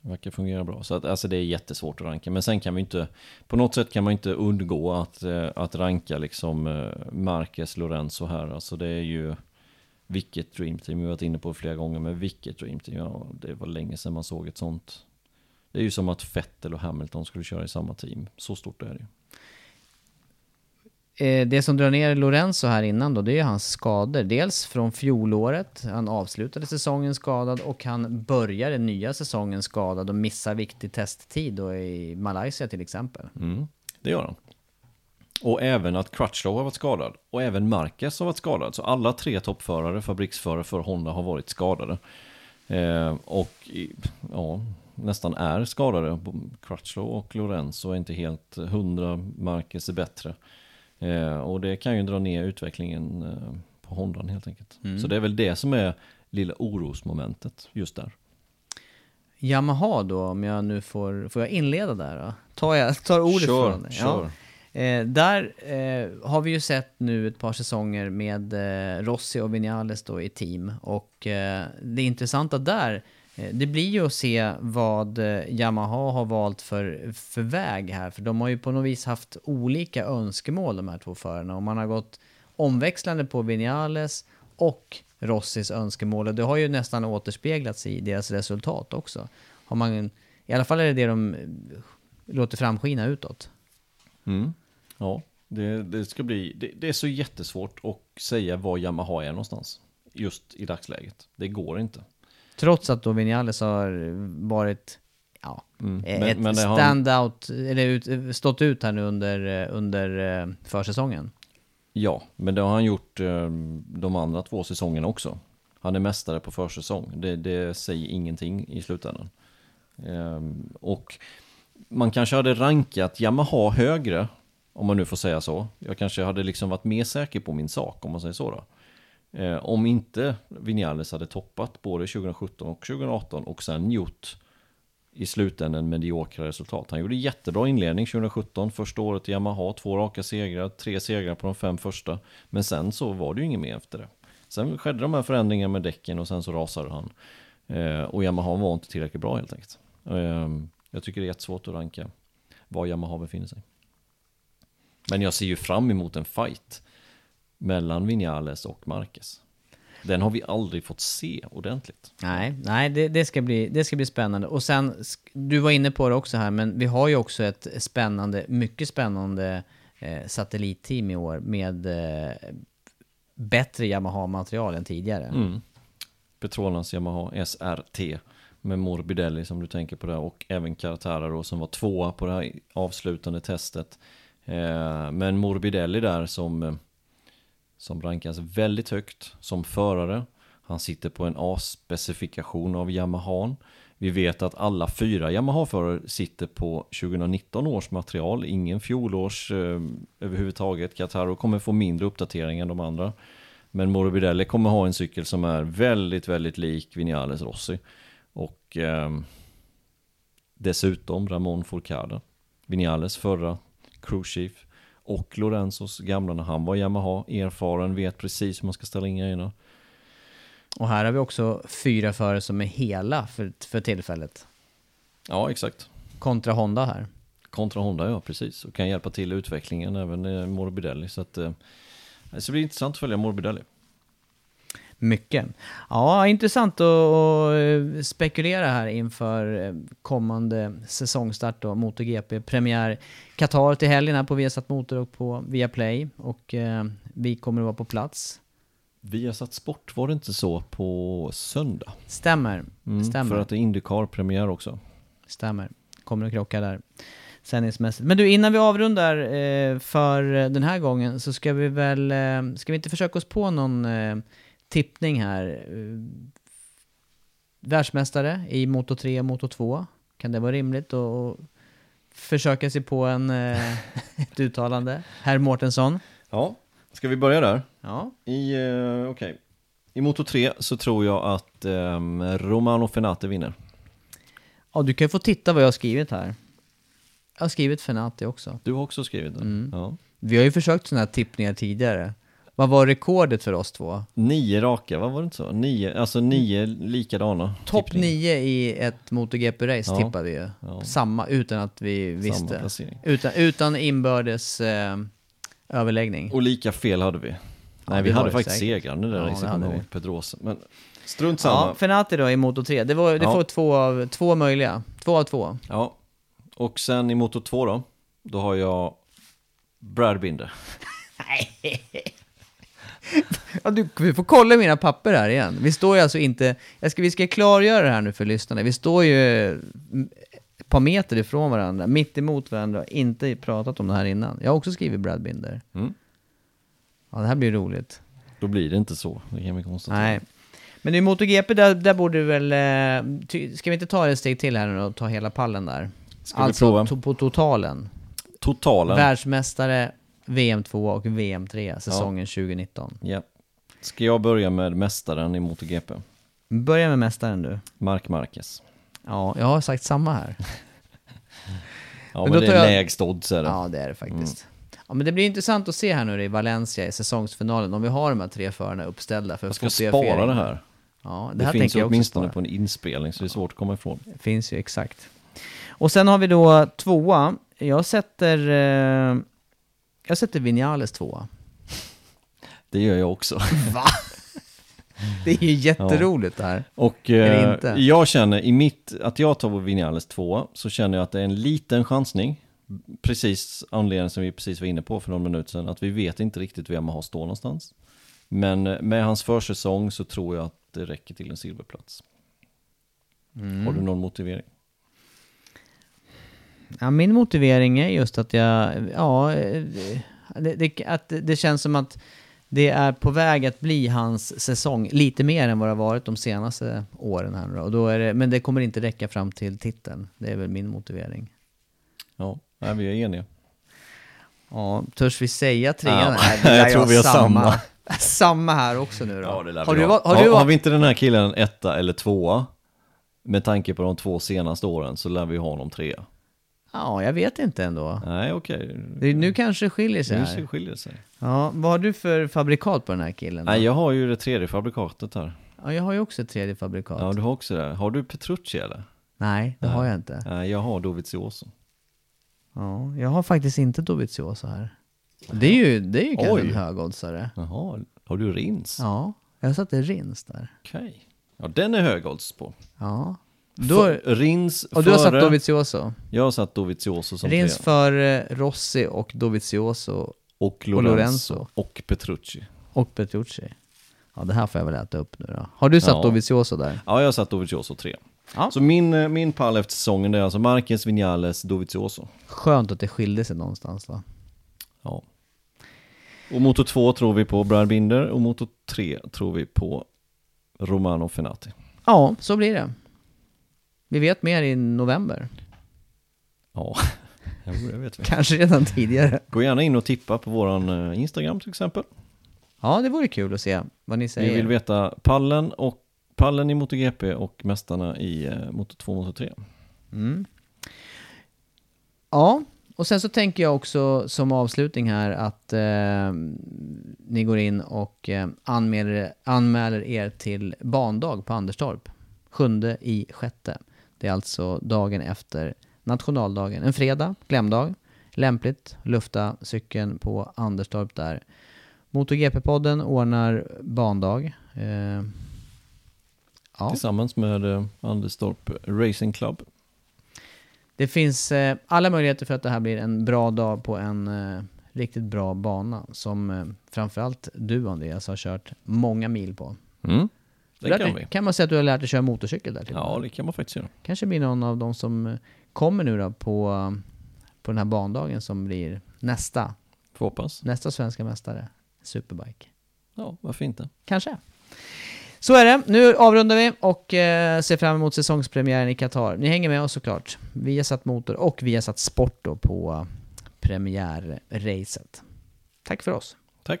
Verkar fungera bra. Så att, alltså det är jättesvårt att ranka. Men sen kan vi inte, på något sätt kan man inte undgå att, eh, att ranka liksom eh, Marquez, Lorenzo här. Alltså det är ju vilket dreamteam, vi har varit inne på det flera gånger, men vilket dreamteam, ja det var länge sedan man såg ett sånt. Det är ju som att Vettel och Hamilton skulle köra i samma team, så stort är det. Eh, Det som drar ner Lorenzo här innan då, det är hans skador. Dels från fjolåret, han avslutade säsongen skadad och han börjar den nya säsongen skadad och missar viktig testtid då i Malaysia till exempel. Mm, det gör han. Och även att Crutchlow har varit skadad. Och även Marquez har varit skadad. Så alla tre toppförare, fabriksförare för Honda har varit skadade. Eh, och ja, nästan är skadade. Crutchlow och Lorenzo är inte helt hundra. Marquez är bättre. Eh, och det kan ju dra ner utvecklingen eh, på Hondan helt enkelt. Så det är väl det som är lilla orosmomentet just där. Yamaha då, om jag nu får, får jag inleda där då? Tar jag tar ordet Kör, från dig? kör. Eh, där eh, har vi ju sett nu ett par säsonger med eh, Rossi och Vinales då i team. Och eh, det intressanta där, eh, det blir ju att se vad eh, Yamaha har valt för, för väg här. För de har ju på något vis haft olika önskemål de här två förarna. Och man har gått omväxlande på Vinales och Rossis önskemål. Och det har ju nästan återspeglats i deras resultat också. Har man, I alla fall är det det de låter framskina utåt. Mm. Ja, det, det ska bli, det, det är så jättesvårt att säga var Yamaha är någonstans. Just i dagsläget. Det går inte. Trots att då Vinales har varit ja, Mm. eh, Men- ett men det har- standout, eller ut, stått ut här nu under, under eh, försäsongen. Ja, men det har han gjort eh, de andra två säsongerna också. Han är mästare på försäsong. Det, det säger ingenting i slutändan. Ehm, och man kanske hade rankat Yamaha högre, om man nu får säga så. Jag kanske hade liksom varit mer säker på min sak, om man säger så då. Eh, om inte Vinales hade toppat både 2017 och 2018 och sen gjort i slutändan mediokra resultat. Han gjorde jättebra inledning 2017, första året i Yamaha, två raka segrar, tre segrar på de fem första. Men sen så var det ju inget mer efter det. Sen skedde de här förändringarna med däcken och sen så rasade han. Eh, och Yamaha var inte tillräckligt bra helt enkelt. Eh, jag tycker det är jättesvårt att ranka var Yamaha befinner sig. Men jag ser ju fram emot en fight mellan Vinales och Marquez. Den har vi aldrig fått se ordentligt. Nej, nej det, det, ska bli, det ska bli spännande. Och sen, du var inne på det också här, men vi har ju också ett spännande, mycket spännande eh, satellitteam i år med eh, bättre Yamaha-material än tidigare. Mm. Petronas Yamaha SRT med Morbidelli som du tänker på där och även Cartara då som var tvåa på det här avslutande testet. Eh, men Morbidelli där som, eh, som rankas väldigt högt som förare. Han sitter på en A-specifikation av Yamahan. Vi vet att alla fyra Yamaha-förare sitter på 2019 års material, ingen fjolårs eh, överhuvudtaget. Kataro kommer få mindre uppdatering än de andra. Men Morbidelli kommer ha en cykel som är väldigt, väldigt lik Vinales Rossi. Och eh, dessutom Ramon Fourcade. Vinales förra crew chief. Och Lorenzos gamla när han var Yamaha. Erfaren, vet precis hur man ska ställa in grejerna. Och här har vi också fyra förare som är hela för, för tillfället. Ja, exakt. Kontra Honda här. Kontra Honda, ja precis. Och kan hjälpa till i utvecklingen även eh, Morbidelli. Så att, eh, det blir intressant att följa Morbidelli. Mycket. Ja, intressant att, eh, spekulera här inför eh, kommande säsongstart då, MotoGP. Premiär Qatar till helgen här på Viasat Motor och på Viaplay. Och eh, vi kommer att vara på plats. Vi har satt sport, var det inte så, på söndag? Stämmer. Mm, Stämmer. För att det är Indycar-premiär också. Stämmer. Kommer att krocka där. Sändningsmässigt. Men du, innan vi avrundar eh, för den här gången så ska vi väl, eh, ska vi inte försöka oss på någon eh, tippning här? Eh, världsmästare i Moto 3 och Moto 2. Kan det vara rimligt att försöka sig på en, eh, ett uttalande? Herr Mårtensson? Ja, ska vi börja där? Ja. I, eh, okej. I Moto 3 så tror jag att ehm, Romano Fenate vinner. ja, du kan ju få titta vad jag har skrivit här. Jag har skrivit Fenati också. Du har också skrivit den? Mm. Ja. Vi har ju försökt sådana här tippningar tidigare. Vad var rekordet för oss två? Nio raka, vad var det inte så? Nio, alltså nio likadana. Topp tippningar. nio i ett MotoGP-race Ja. tippade vi ju. Ja. Samma, utan att vi visste. placering. Utan, utan inbördes eh, överläggning. Och lika fel hade vi. Nej, vi var hade faktiskt säkert. segrande där Ja, i vi. Pedrosa. Men strunt samma. Ja, Fenati då i Moto 3. Det, var, det Ja. får två av två möjliga. Två av två. Ja, och sen i Moto 2 då, då har jag Brad Binder. Ja, du, vi får kolla mina papper här igen. Vi står ju alltså inte... Jag ska, vi ska klargöra det här nu för lyssnarna. Vi står ju ett par meter ifrån varandra, mitt emot varandra, och inte pratat om det här innan. Jag har också skrivit Brad Binder. Mm. Ja, det här blir roligt. Då blir det inte så, det kan vi konstatera. Nej. Men i MotoGP, där, där borde du väl... eh, ska vi inte ta ett steg till här nu och ta hela pallen där? Ska vi alltså prova? to, på totalen. Totalen. Världsmästare, VM2 och VM3 säsongen 2019. Ja. Ska jag börja med mästaren i MotoGP? Börja med mästaren du. Mark Marquez. Ja, jag har sagt samma här. Ja, Men men, det är jag- lägst odds är det. Ja, det är det faktiskt. Ja, men det blir intressant att se här nu i Valencia i säsongsfinalen, om vi har de här tre förarna uppställda för Jag ska spara det här. Ja, det, Det, här finns tänker jag åtminstone på en inspelning så det är svårt att komma ifrån. Det finns ju exakt. Och sen har vi då tvåa. Jag sätter... Eh, jag sätter Vinales tvåa. Det gör jag också. Va? Det är ju jätteroligt det här. Och eh, jag känner i mitt, att jag tar Vinales två så känner jag att det är en liten chansning. Precis anledningen som vi precis var inne på för någon minut sedan, att vi vet inte riktigt vem har står någonstans. Men eh, med hans försäsong så tror jag att det räcker till en silverplats. Mm. Har du någon motivering? Ja, min motivering är just att jag, ja, det, det, att det känns som att det är på väg att bli hans säsong lite mer än vad det har varit de senaste åren här då. Och då är det, men det kommer inte räcka fram till titeln. Det är väl min motivering. Ja, nej, vi är eniga. Ja, törs vi säga trean? Ja, Nej, det jag lär tror vi har samma. Samma här också nu då. Ja, det lär har, vi du, har, har, du, har va- vi inte den här killen en etta eller tvåa, med tanke på de två senaste åren så lär vi ha honom trea. Ja, jag vet inte ändå. Nej, okej. Det, nu kanske det skiljer sig Nu här. så skiljer det sig. Ja, vad har du för fabrikat på den här killen? Då? Nej, jag har ju det tredje fabrikatet här. Ja, jag har ju också ett tredje fabrikat. Ja, du har också det. Har du Petrucci eller? Nej, det Nej. har jag inte. Nej, jag har Dovizioso. Ja, jag har faktiskt inte Dovizioso här. Det är ju, det är ju kanske Oj. en högoddsare. Jaha, har du Rins? Ja, jag satte Rins där. Okej. Ja, den är hög odds på. Ja. Då, För, Rins och du har satt före- Dovizioso? Jag har satt Dovizioso som Rins trea. för eh, Rossi och Dovizioso Och Lorenzo. Lorenzo. Och Petrucci. och Petrucci. Ja, det här får jag väl äta upp nu då. Har du satt Ja. Dovizioso där? Ja, jag har satt Dovizioso tre. Ja. Så min, eh, min pall efter säsongen är alltså Marquez, Vinales, Dovizioso. Skönt att det skilde sig någonstans då. Ja. Och motor 2 tror vi på Brad Binder och motor 3 tror vi på Romano Fenati. Ja, så blir det. Vi vet mer i november. Ja, jo, det vet vi. Kanske redan tidigare. Gå gärna in och tippa på våran eh, Instagram till exempel. Ja, det vore kul att se vad ni Vi säger. vill veta pallen och pallen i MotoGP och mästarna i eh, motor 2 och motor 3. Mm. Ja, och sen så tänker jag också som avslutning här att eh, ni går in och eh, anmäler, anmäler er till bandag på Anderstorp. Sjunde i sjätte. Det är alltså dagen efter nationaldagen. En fredag, klämdag. Lämpligt, lufta cykeln på Anderstorp där. MotoGP-podden ordnar bandag. Eh, ja. Tillsammans med eh, Anderstorp Racing Club. Det finns eh, alla möjligheter för att det här blir en bra dag på en eh, riktigt bra bana som eh, framförallt du Andreas har kört många mil på. Mm, det kan vi. kan man säga att du har lärt dig köra motorcykel där till Ja, det kan man faktiskt göra. Kanske blir någon av de som eh, kommer nu då på, på den här bandagen som blir nästa, Får hoppas. nästa svenska mästare. Superbike. Ja, varför inte? Kanske. Så är det. Nu avrundar vi och eh, ser fram emot säsongspremiären i Qatar. Ni hänger med oss såklart. Vi har satt motor och vi har satt sport då på eh, premiärracet. Tack för oss. Tack.